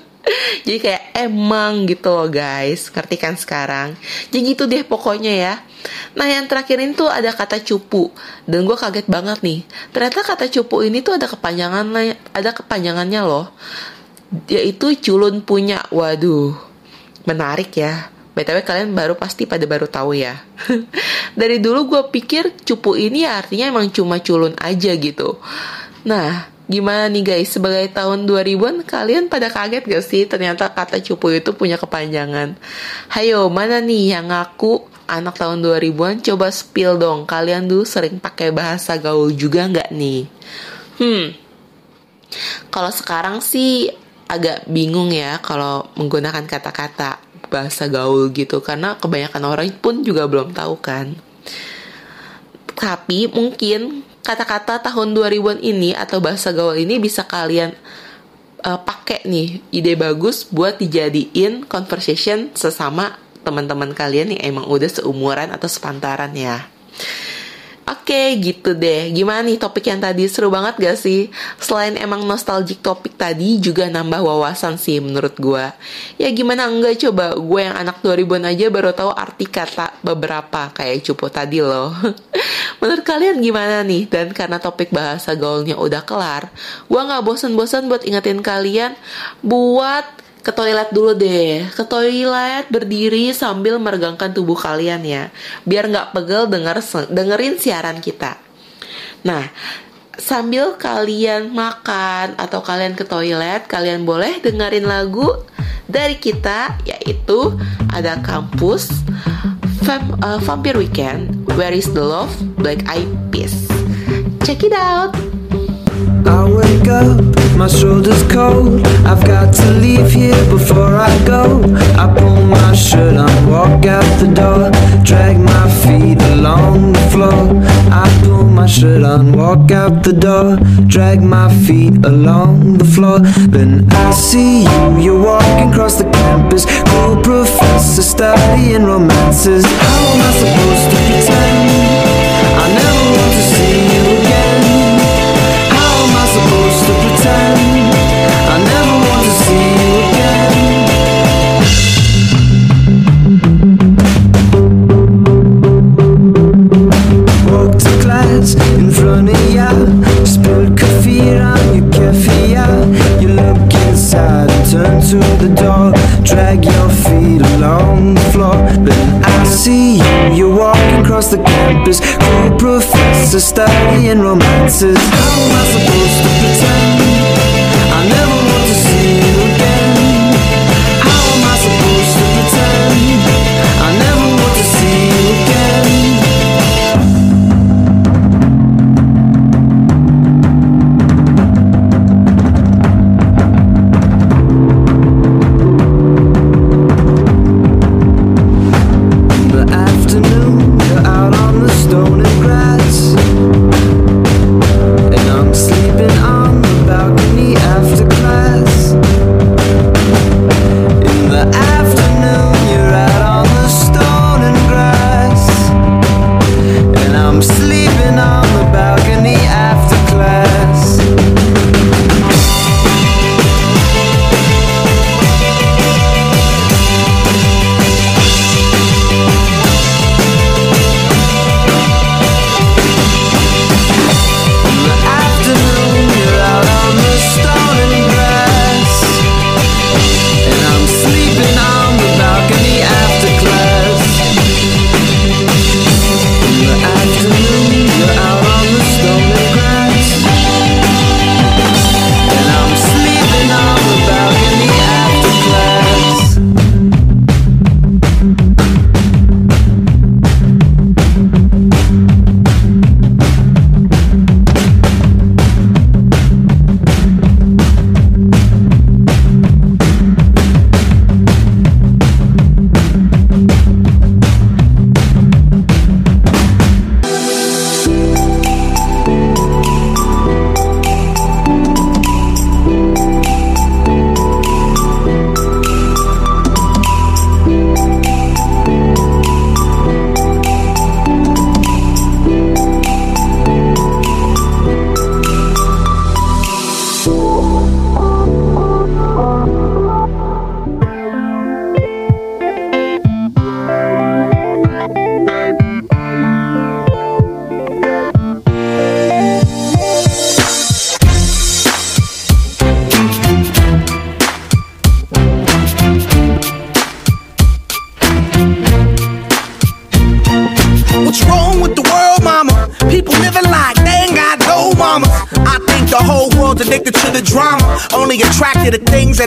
<laughs> Jadi kayak emang gitu loh guys. Ngerti kan sekarang? Jadi gitu deh pokoknya ya. Nah yang terakhir ini tuh ada kata cupu. Dan gue kaget banget nih. Ternyata kata cupu ini tuh ada kepanjangan Ada kepanjangannya loh. Yaitu culun punya. Waduh, menarik ya. BTW kalian baru pasti pada baru tahu ya. <laughs> Dari dulu gue pikir cupu ini artinya emang cuma culun aja gitu. Nah, gimana nih guys? Sebagai tahun 2000-an kalian pada kaget gak sih ternyata kata cupu itu punya kepanjangan? Hayo, mana nih yang ngaku anak tahun 2000-an coba spill dong. Kalian dulu sering pakai bahasa gaul juga nggak nih? Hmm. Kalau sekarang sih agak bingung ya kalau menggunakan kata-kata bahasa gaul gitu karena kebanyakan orang pun juga belum tahu kan. Tapi mungkin kata-kata tahun 2000-an ini atau bahasa gaul ini bisa kalian uh, pakai nih ide bagus buat dijadiin conversation sesama teman-teman kalian yang emang udah seumuran atau sepantaran ya. Oke gitu deh. Gimana nih topik yang tadi? Seru banget gak sih? Selain emang nostalgic topik tadi Juga nambah wawasan sih menurut gue Ya gimana enggak? Coba Gue yang anak 2000an aja baru tahu arti kata beberapa Kayak cupu tadi loh. <laughs> Menurut kalian gimana nih? Dan karena topik bahasa gaulnya udah kelar Gue gak bosen-bosen buat ingetin kalian Buat ke toilet dulu deh. Ke toilet berdiri sambil meregangkan tubuh kalian ya. Biar nggak pegel denger dengerin siaran kita. Nah sambil kalian makan atau kalian ke toilet kalian boleh dengerin lagu dari kita yaitu ada kampus Vamp uh, Vampire Weekend Where is the Love Black Eyed Peas. Check it out! I wake up, my shoulders cold. I've got to leave here before I go. I pull my shirt on, walk out the door, drag my feet along the floor. I pull my shirt on, walk out the door, drag my feet along the floor. Then I see you, you're walking across the campus. Cool professor studying romances. How am I supposed to pretend? Drag your feet along the floor. Then I see you. You're walking across the campus. Cool professor studying romances. How am I supposed to pretend?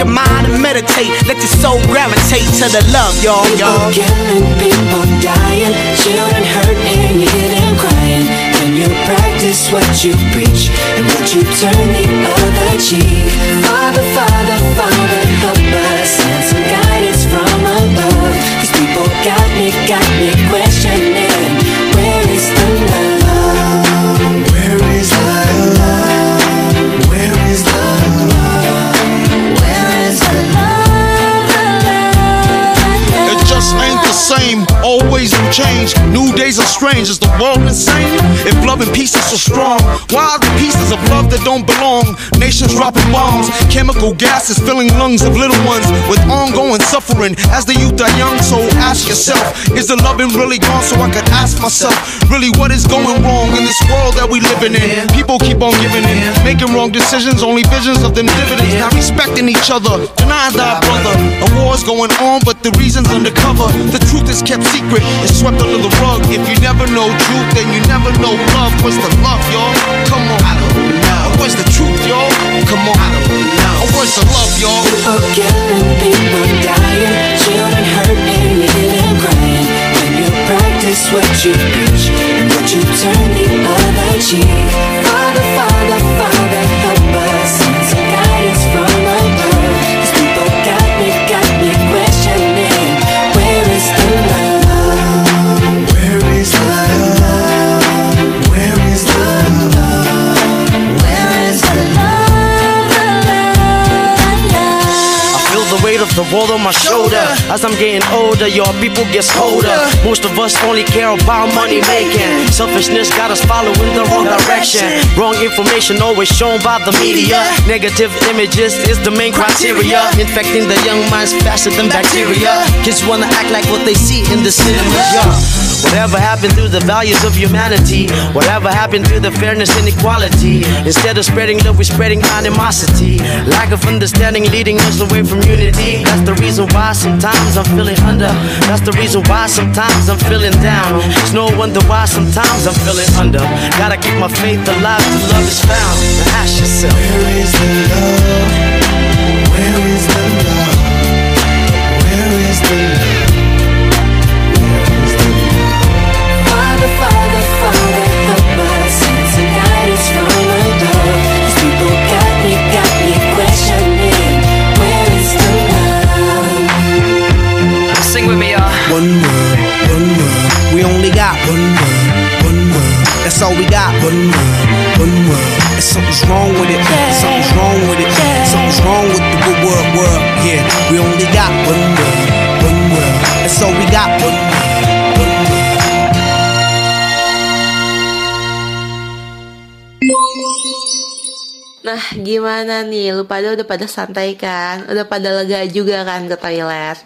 your mind and meditate. Let your soul gravitate to the love, y'all, y'all. People killing, people dying, children hurting, you hear them crying. When you practice what you preach, and would you turn the other cheek? Father, Father, Father, help us, send some guidance from above. These people got me, got me change. New days are strange. Is the world insane? If love and peace is so strong, why are the pieces of love that don't belong? Nations dropping bombs, chemical gases filling lungs of little ones with ongoing suffering as the youth are young. So ask yourself, is the loving really gone? So I could ask myself, really, what is going wrong in this world that we living in? People keep on giving in, making wrong decisions, only visions of them dividends. Not respecting each other, denying thy brother. A war's going on, but the reason's undercover. The truth is kept secret, it's swept under the rug. If you never know truth, then you never know love. What's the love, y'all? Come on. I don't know. Where's the truth, y'all? Come on. I don't know. Where's the love, y'all? People killing, people dying, children hurting, them crying. When you practice what you preach, and would you turn the other cheek? Father, Father, Father, world on my shoulder. As I'm getting older, your people get colder. Most of us only care about money making. Selfishness got us following the wrong direction. Wrong information always shown by the media. Negative images is the main criteria. Infecting the young minds faster than bacteria. Kids wanna act like what they see in the cinema. Yeah. Whatever happened to the values of humanity? Whatever happened to the fairness and equality? Instead of spreading love, we're spreading animosity. Lack of understanding leading us away from unity. That's the reason why sometimes I'm feeling under. That's the reason why sometimes I'm feeling down. It's no wonder why sometimes I'm feeling under. Gotta keep my faith alive till love is found. Now ask yourself. Where is the love? Where is the love? One world, one world. We only got one world, one world. That's all we got. One world, one world. And something's wrong with it. Something's wrong with it. Something's wrong with the good world, world. Yeah, we only got one world, one world. That's all we got. One world, gimana nih? Lu pada udah pada santai kan? Udah pada lega juga kan ke toilet?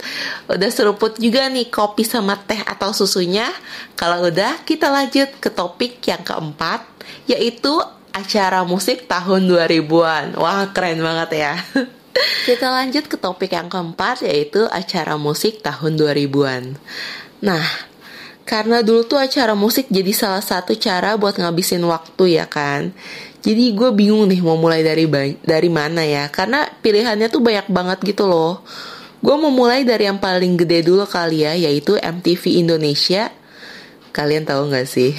Udah seruput juga nih kopi sama teh atau susunya? Kalau udah, kita lanjut ke topik yang keempat, yaitu acara musik tahun 2000-an. Wah, keren banget ya. <laughs> Kita lanjut ke topik yang keempat, yaitu acara musik tahun 2000-an. Nah, karena dulu tuh acara musik jadi salah satu cara buat ngabisin waktu ya kan. Jadi gue bingung nih mau mulai dari dari mana ya, karena pilihannya tuh banyak banget gitu loh. Gue mau mulai dari yang paling gede dulu kali ya, yaitu MTV Indonesia. Kalian tahu nggak sih?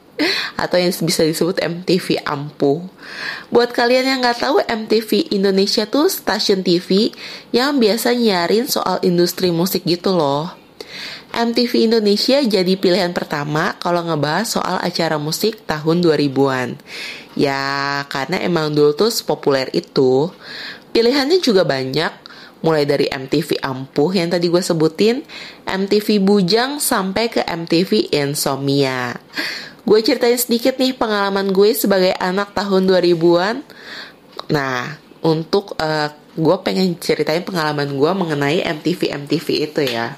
<laughs> Atau yang bisa disebut MTV Ampuh. Buat kalian yang nggak tahu, MTV Indonesia tuh stasiun TV yang biasa nyarin soal industri musik gitu loh. MTV Indonesia jadi pilihan pertama kalau ngebahas soal acara musik tahun 2000-an. Ya, karena emang dulu tuh populer itu. Pilihannya juga banyak, mulai dari MTV Ampuh yang tadi gue sebutin, MTV Bujang sampai ke MTV Insomnia. gue ceritain sedikit nih pengalaman gue sebagai anak tahun 2000-an. Nah, untuk uh, gue pengen ceritain pengalaman gue mengenai MTV MTV itu ya.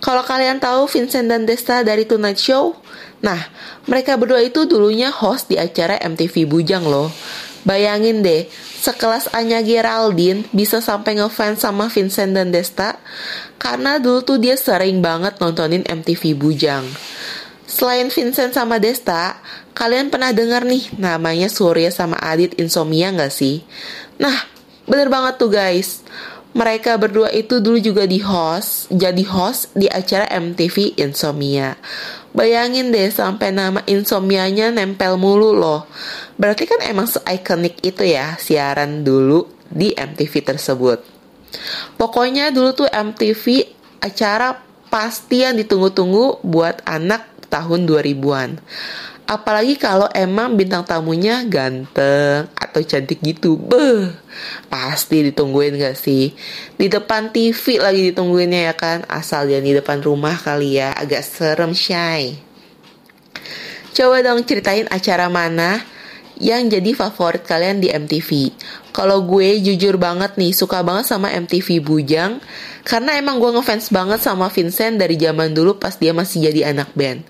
Kalau kalian tahu Vincent dan Desta dari Tonight Show, nah mereka berdua itu dulunya host di acara MTV Bujang loh. Bayangin deh, sekelas Anya Geraldine bisa sampai ngefans sama Vincent dan Desta karena dulu tuh dia sering banget nontonin MTV Bujang. Selain Vincent sama Desta, kalian pernah dengar nih namanya Surya sama Adit Insomnia nggak sih? Nah, bener banget tuh guys. Mereka berdua itu dulu juga di host, jadi host di acara MTV Insomnia. Bayangin deh sampai nama Insomnianya nempel mulu loh. Berarti kan emang se-ikonik itu ya siaran dulu di MTV tersebut. Pokoknya dulu tuh MTV acara pasti yang ditunggu-tunggu buat anak tahun 2000-an. Apalagi kalau emang bintang tamunya ganteng atau cantik gitu. Beh, pasti ditungguin gak sih? Di depan TV lagi ditungguinnya ya kan? Asal dia di depan rumah kali ya, agak serem shy. Coba dong ceritain acara mana yang jadi favorit kalian di MTV. Kalau gue jujur banget nih, suka banget sama MTV Bujang karena emang gue ngefans banget sama Vincent dari zaman dulu pas dia masih jadi anak band.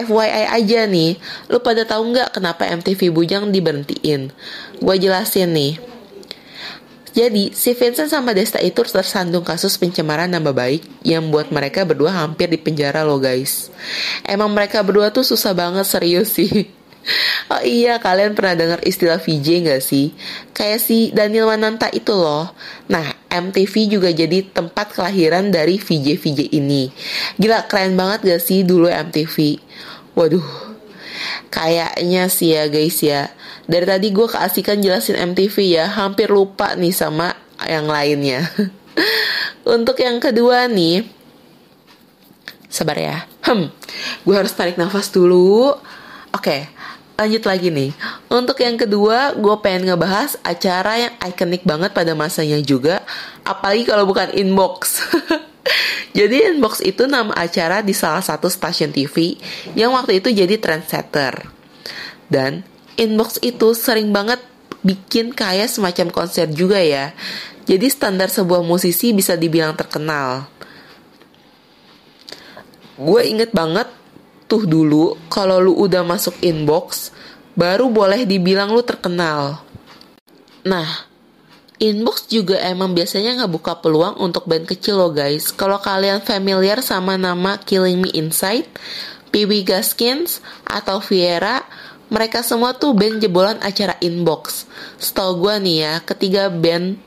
FYI aja nih, lu pada tahu nggak kenapa MTV Bujang diberhentiin? Gue jelasin nih. Jadi, si Vincent sama Desta itu tersandung kasus pencemaran nama baik yang buat mereka berdua hampir di penjara loh guys. Emang mereka berdua tuh susah banget serius sih. <laughs> Oh iya, kalian pernah dengar istilah VJ gak sih? Kayak si Daniel Mananta itu loh. Nah, MTV juga jadi tempat kelahiran dari VJ-VJ ini. Gila, keren banget gak sih dulu MTV? Waduh, kayaknya sih ya guys ya. Dari tadi gue keasikan jelasin MTV ya, hampir lupa nih sama yang lainnya. <laughs> Untuk yang kedua nih, sabar ya. Hmm, gue harus tarik nafas dulu. Oke, lanjut lagi nih. Untuk yang kedua, gue pengen ngebahas acara yang ikonik banget pada masanya juga. Apalagi kalau bukan Inbox. <laughs> jadi Inbox itu nama acara di salah satu stasiun TV yang waktu itu jadi trendsetter. Dan Inbox itu sering banget bikin kayak semacam konser juga ya. Jadi standar sebuah musisi bisa dibilang terkenal. Gue inget banget tuh dulu kalau lu udah masuk inbox baru boleh dibilang lu terkenal. Nah, inbox juga emang biasanya nggak buka peluang untuk band kecil loh guys. Kalau kalian familiar sama nama Killing Me Inside, PB Gaskins, atau Viera, mereka semua tuh band jebolan acara inbox. Setahu gue nih ya, ketiga band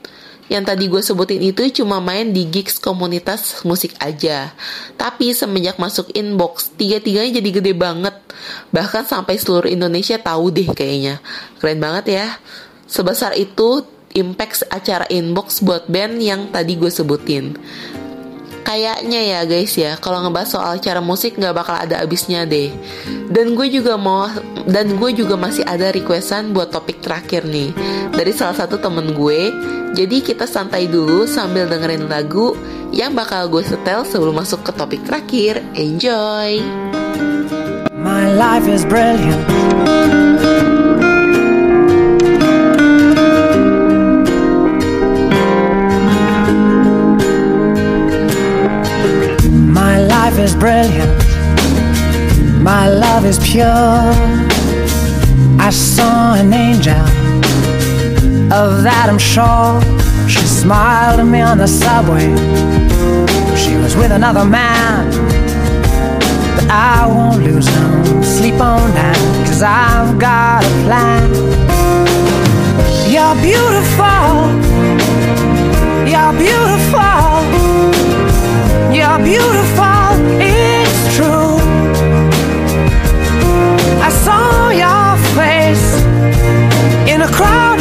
yang tadi gue sebutin itu cuma main di gigs komunitas musik aja. Tapi semenjak masuk inbox, tiga-tiganya jadi gede banget. Bahkan sampai seluruh Indonesia tahu deh kayaknya. Keren banget ya. Sebesar itu impact acara inbox buat band yang tadi gue sebutin. Kayaknya ya guys ya, kalau ngebahas soal cara musik nggak bakal ada abisnya deh. Dan gue juga mau, dan gue juga masih ada requestan buat topik terakhir nih dari salah satu temen gue. Jadi kita santai dulu sambil dengerin lagu yang bakal gue setel sebelum masuk ke topik terakhir. Enjoy! My life is brilliant. Is brilliant. My love is pure. I saw an angel. Of that I'm sure. She smiled at me on the subway. She was with another man. But I won't lose no sleep on that. Cause I've got a plan. You're beautiful. You're beautiful. You're beautiful. A crowd.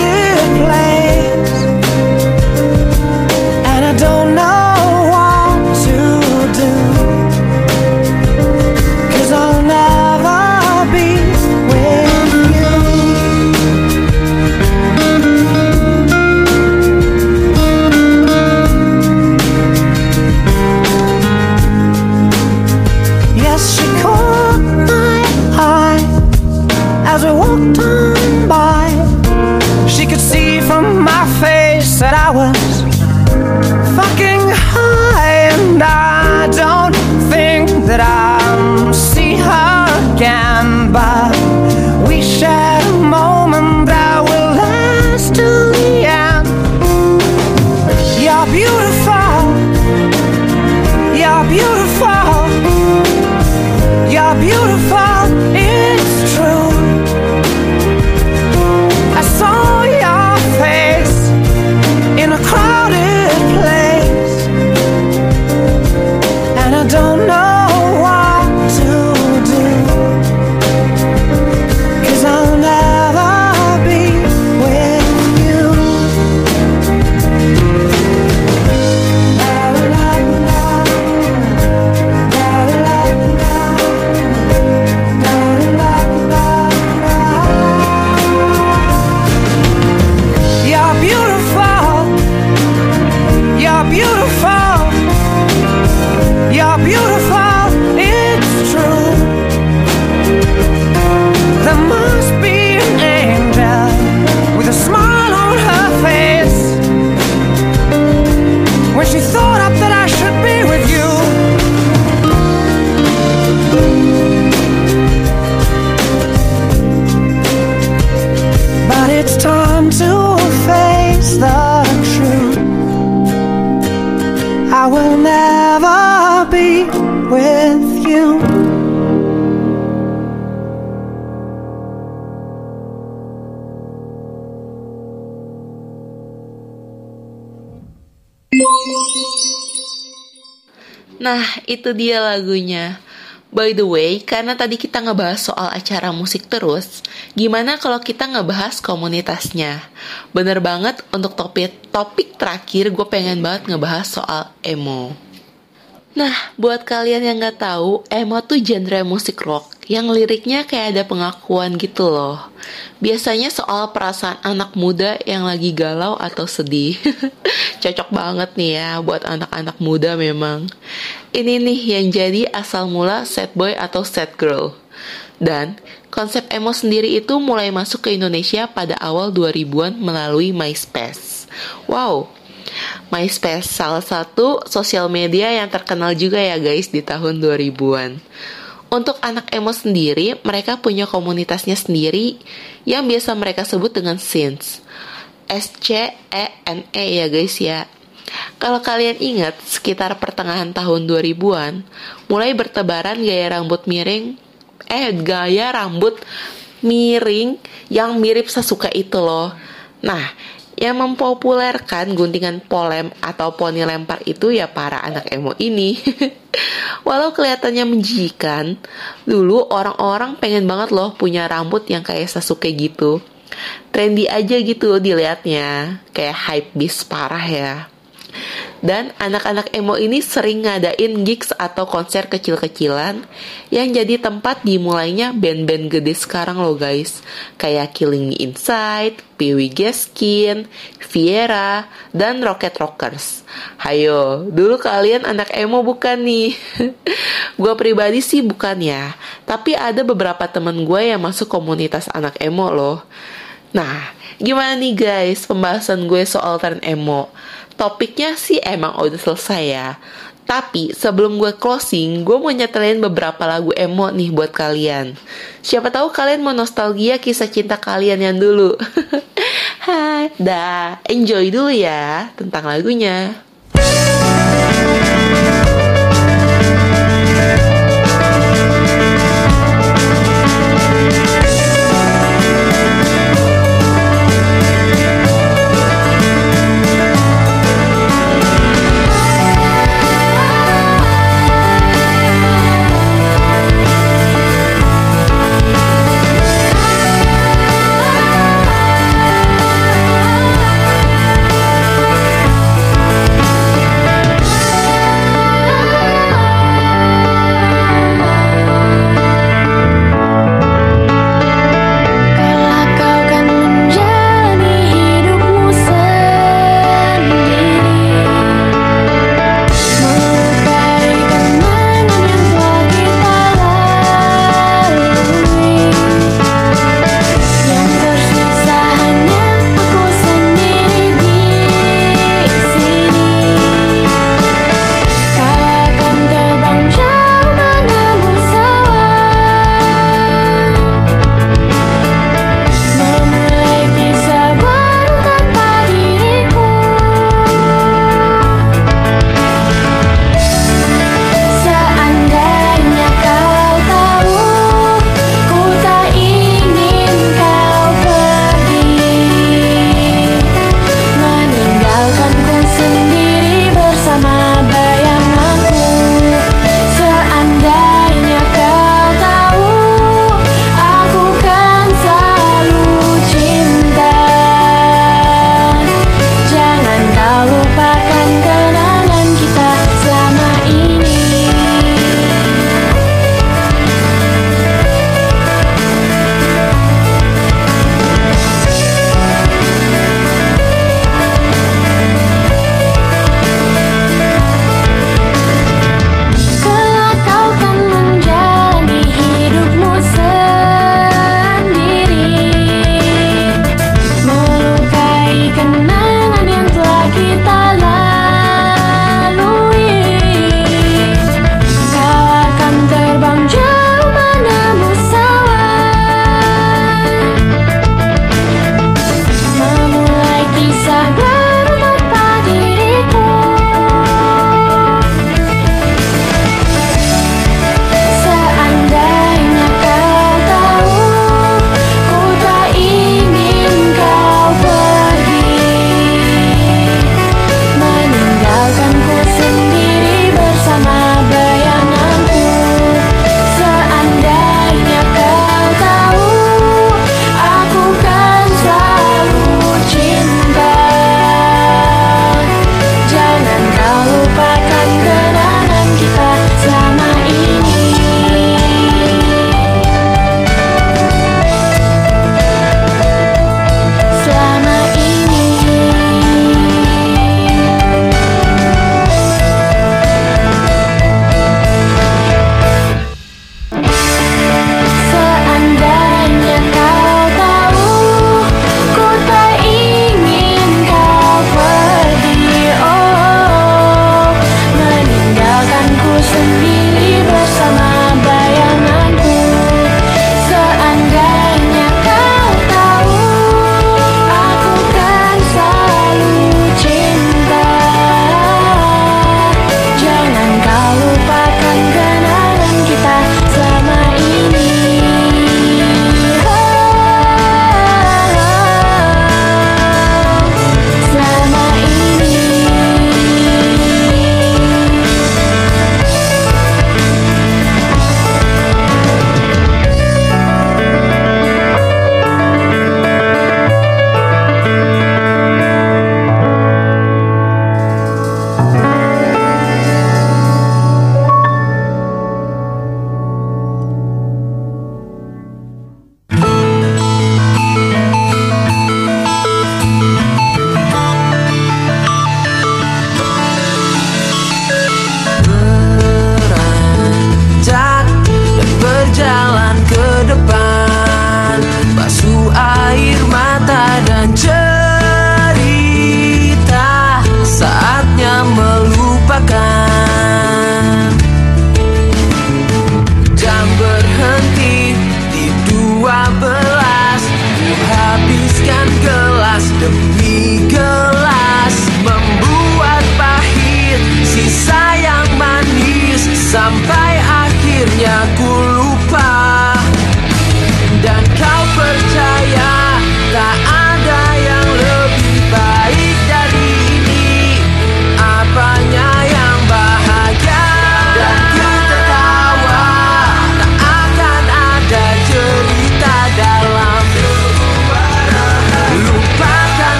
Dia lagunya. By the way, karena tadi kita ngebahas soal acara musik terus, gimana kalau kita ngebahas komunitasnya? Bener banget untuk topik topik terakhir gue pengen banget ngebahas soal emo. Nah, buat kalian yang nggak tahu, emo tuh genre musik rock yang liriknya kayak ada pengakuan gitu loh. Biasanya soal perasaan anak muda yang lagi galau atau sedih. <laughs> Cocok banget nih ya buat anak-anak muda memang. Ini nih yang jadi asal mula sad boy atau sad girl. Dan konsep emo sendiri itu mulai masuk ke Indonesia pada awal 2000-an melalui MySpace. Wow, MySpace salah satu sosial media yang terkenal juga ya guys di tahun 2000-an. Untuk anak emo sendiri, mereka punya komunitasnya sendiri yang biasa mereka sebut dengan Scenes. S-C-E-N-E ya guys ya. Kalau kalian ingat, sekitar pertengahan tahun 2000-an, mulai bertebaran gaya rambut miring, eh gaya rambut miring yang mirip Sasuke itu loh. Nah, yang mempopulerkan guntingan polem atau poni lempar itu ya para anak emo ini. <laughs> Walau kelihatannya menjijikan, dulu orang-orang pengen banget loh punya rambut yang kayak Sasuke gitu. Trendy aja gitu dilihatnya, kayak hype bis parah ya. Dan anak-anak emo ini sering ngadain gigs atau konser kecil-kecilan yang jadi tempat dimulainya band-band gede sekarang loh guys. Kayak Killing Me Inside, Pee Gaskin, Viera, dan Rocket Rockers. Hayo, dulu kalian anak emo bukan nih? <laughs> gue pribadi sih bukan ya, tapi ada beberapa temen gue yang masuk komunitas anak emo loh. Nah, gimana nih guys pembahasan gue soal tren emo? Topiknya sih emang udah selesai ya. Tapi sebelum gue closing, gue mau nyetelin beberapa lagu emo nih buat kalian. Siapa tahu kalian mau nostalgia kisah cinta kalian yang dulu. <laughs> Hai, dah, enjoy dulu ya tentang lagunya.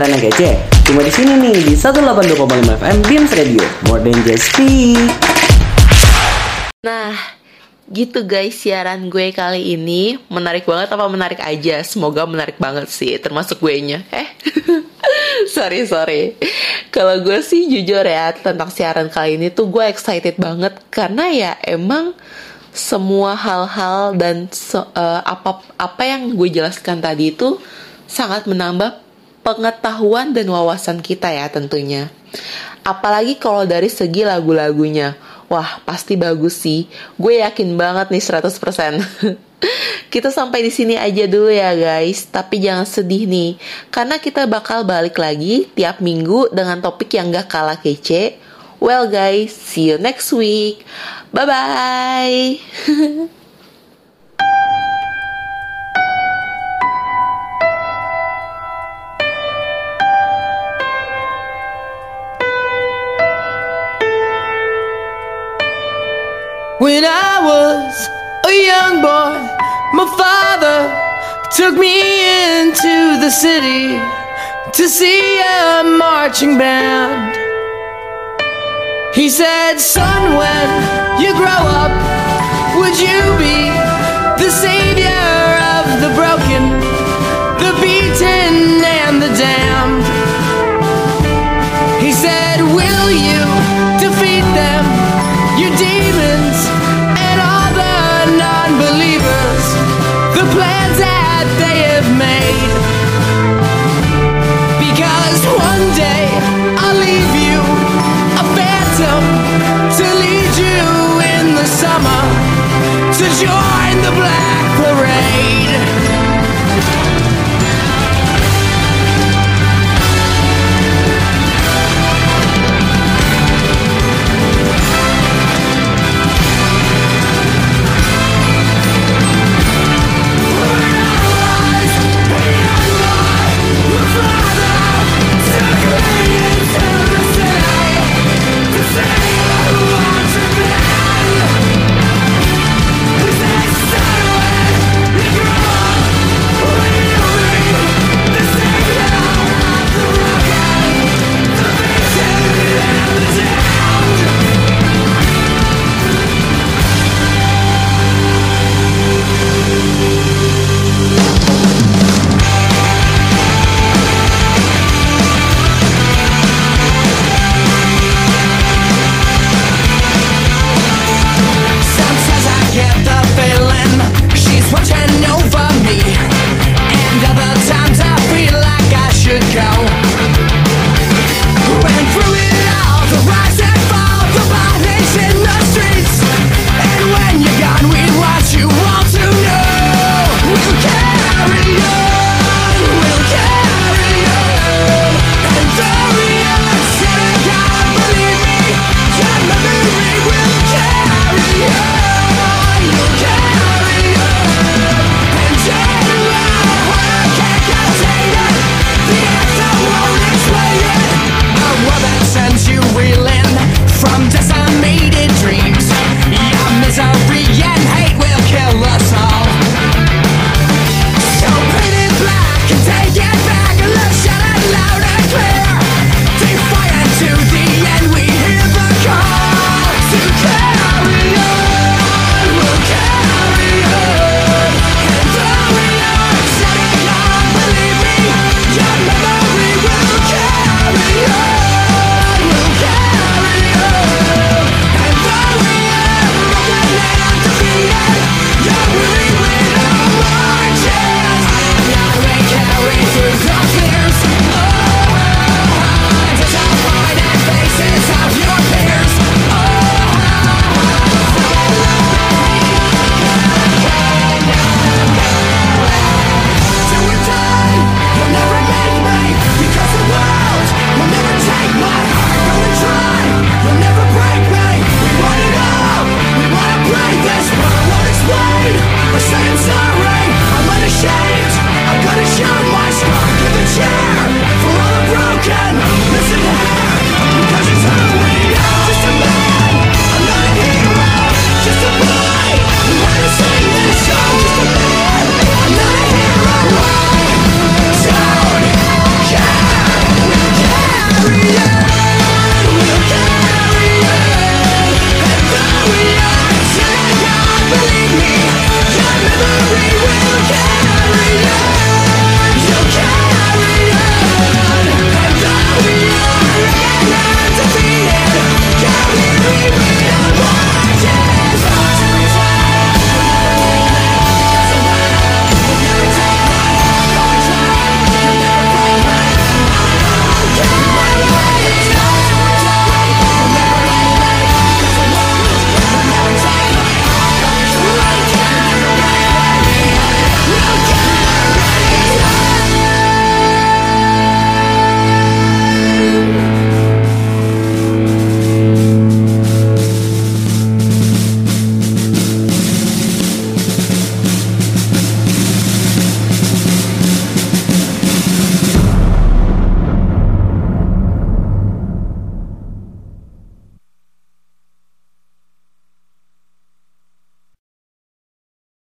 siaran yang kece? Cuma di sini nih di 182,5 FM Beams Radio. More than just speak. Nah, gitu guys siaran gue kali ini menarik banget apa menarik aja semoga menarik banget sih termasuk gue nya eh <laughs> sorry sorry kalau gue sih jujur ya tentang siaran kali ini tuh gue excited banget karena ya emang semua hal-hal dan se uh, apa apa yang gue jelaskan tadi itu sangat menambah pengetahuan dan wawasan kita ya tentunya. Apalagi kalau dari segi lagu-lagunya. Wah, pasti bagus sih. Gue yakin banget nih 100%. <laughs> kita sampai di sini aja dulu ya guys, tapi jangan sedih nih. Karena kita bakal balik lagi tiap minggu dengan topik yang gak kalah kece. Well guys, see you next week. Bye-bye. <laughs> took me into the city to see a marching band. He said, Son, when you grow up, would you be the savior of the broken, the beaten, and the damned? He said, Will you defeat them, your demons, and all the non believers, the plans that that they have made. Because one day I'll leave you a phantom to lead you in the summer to join the black.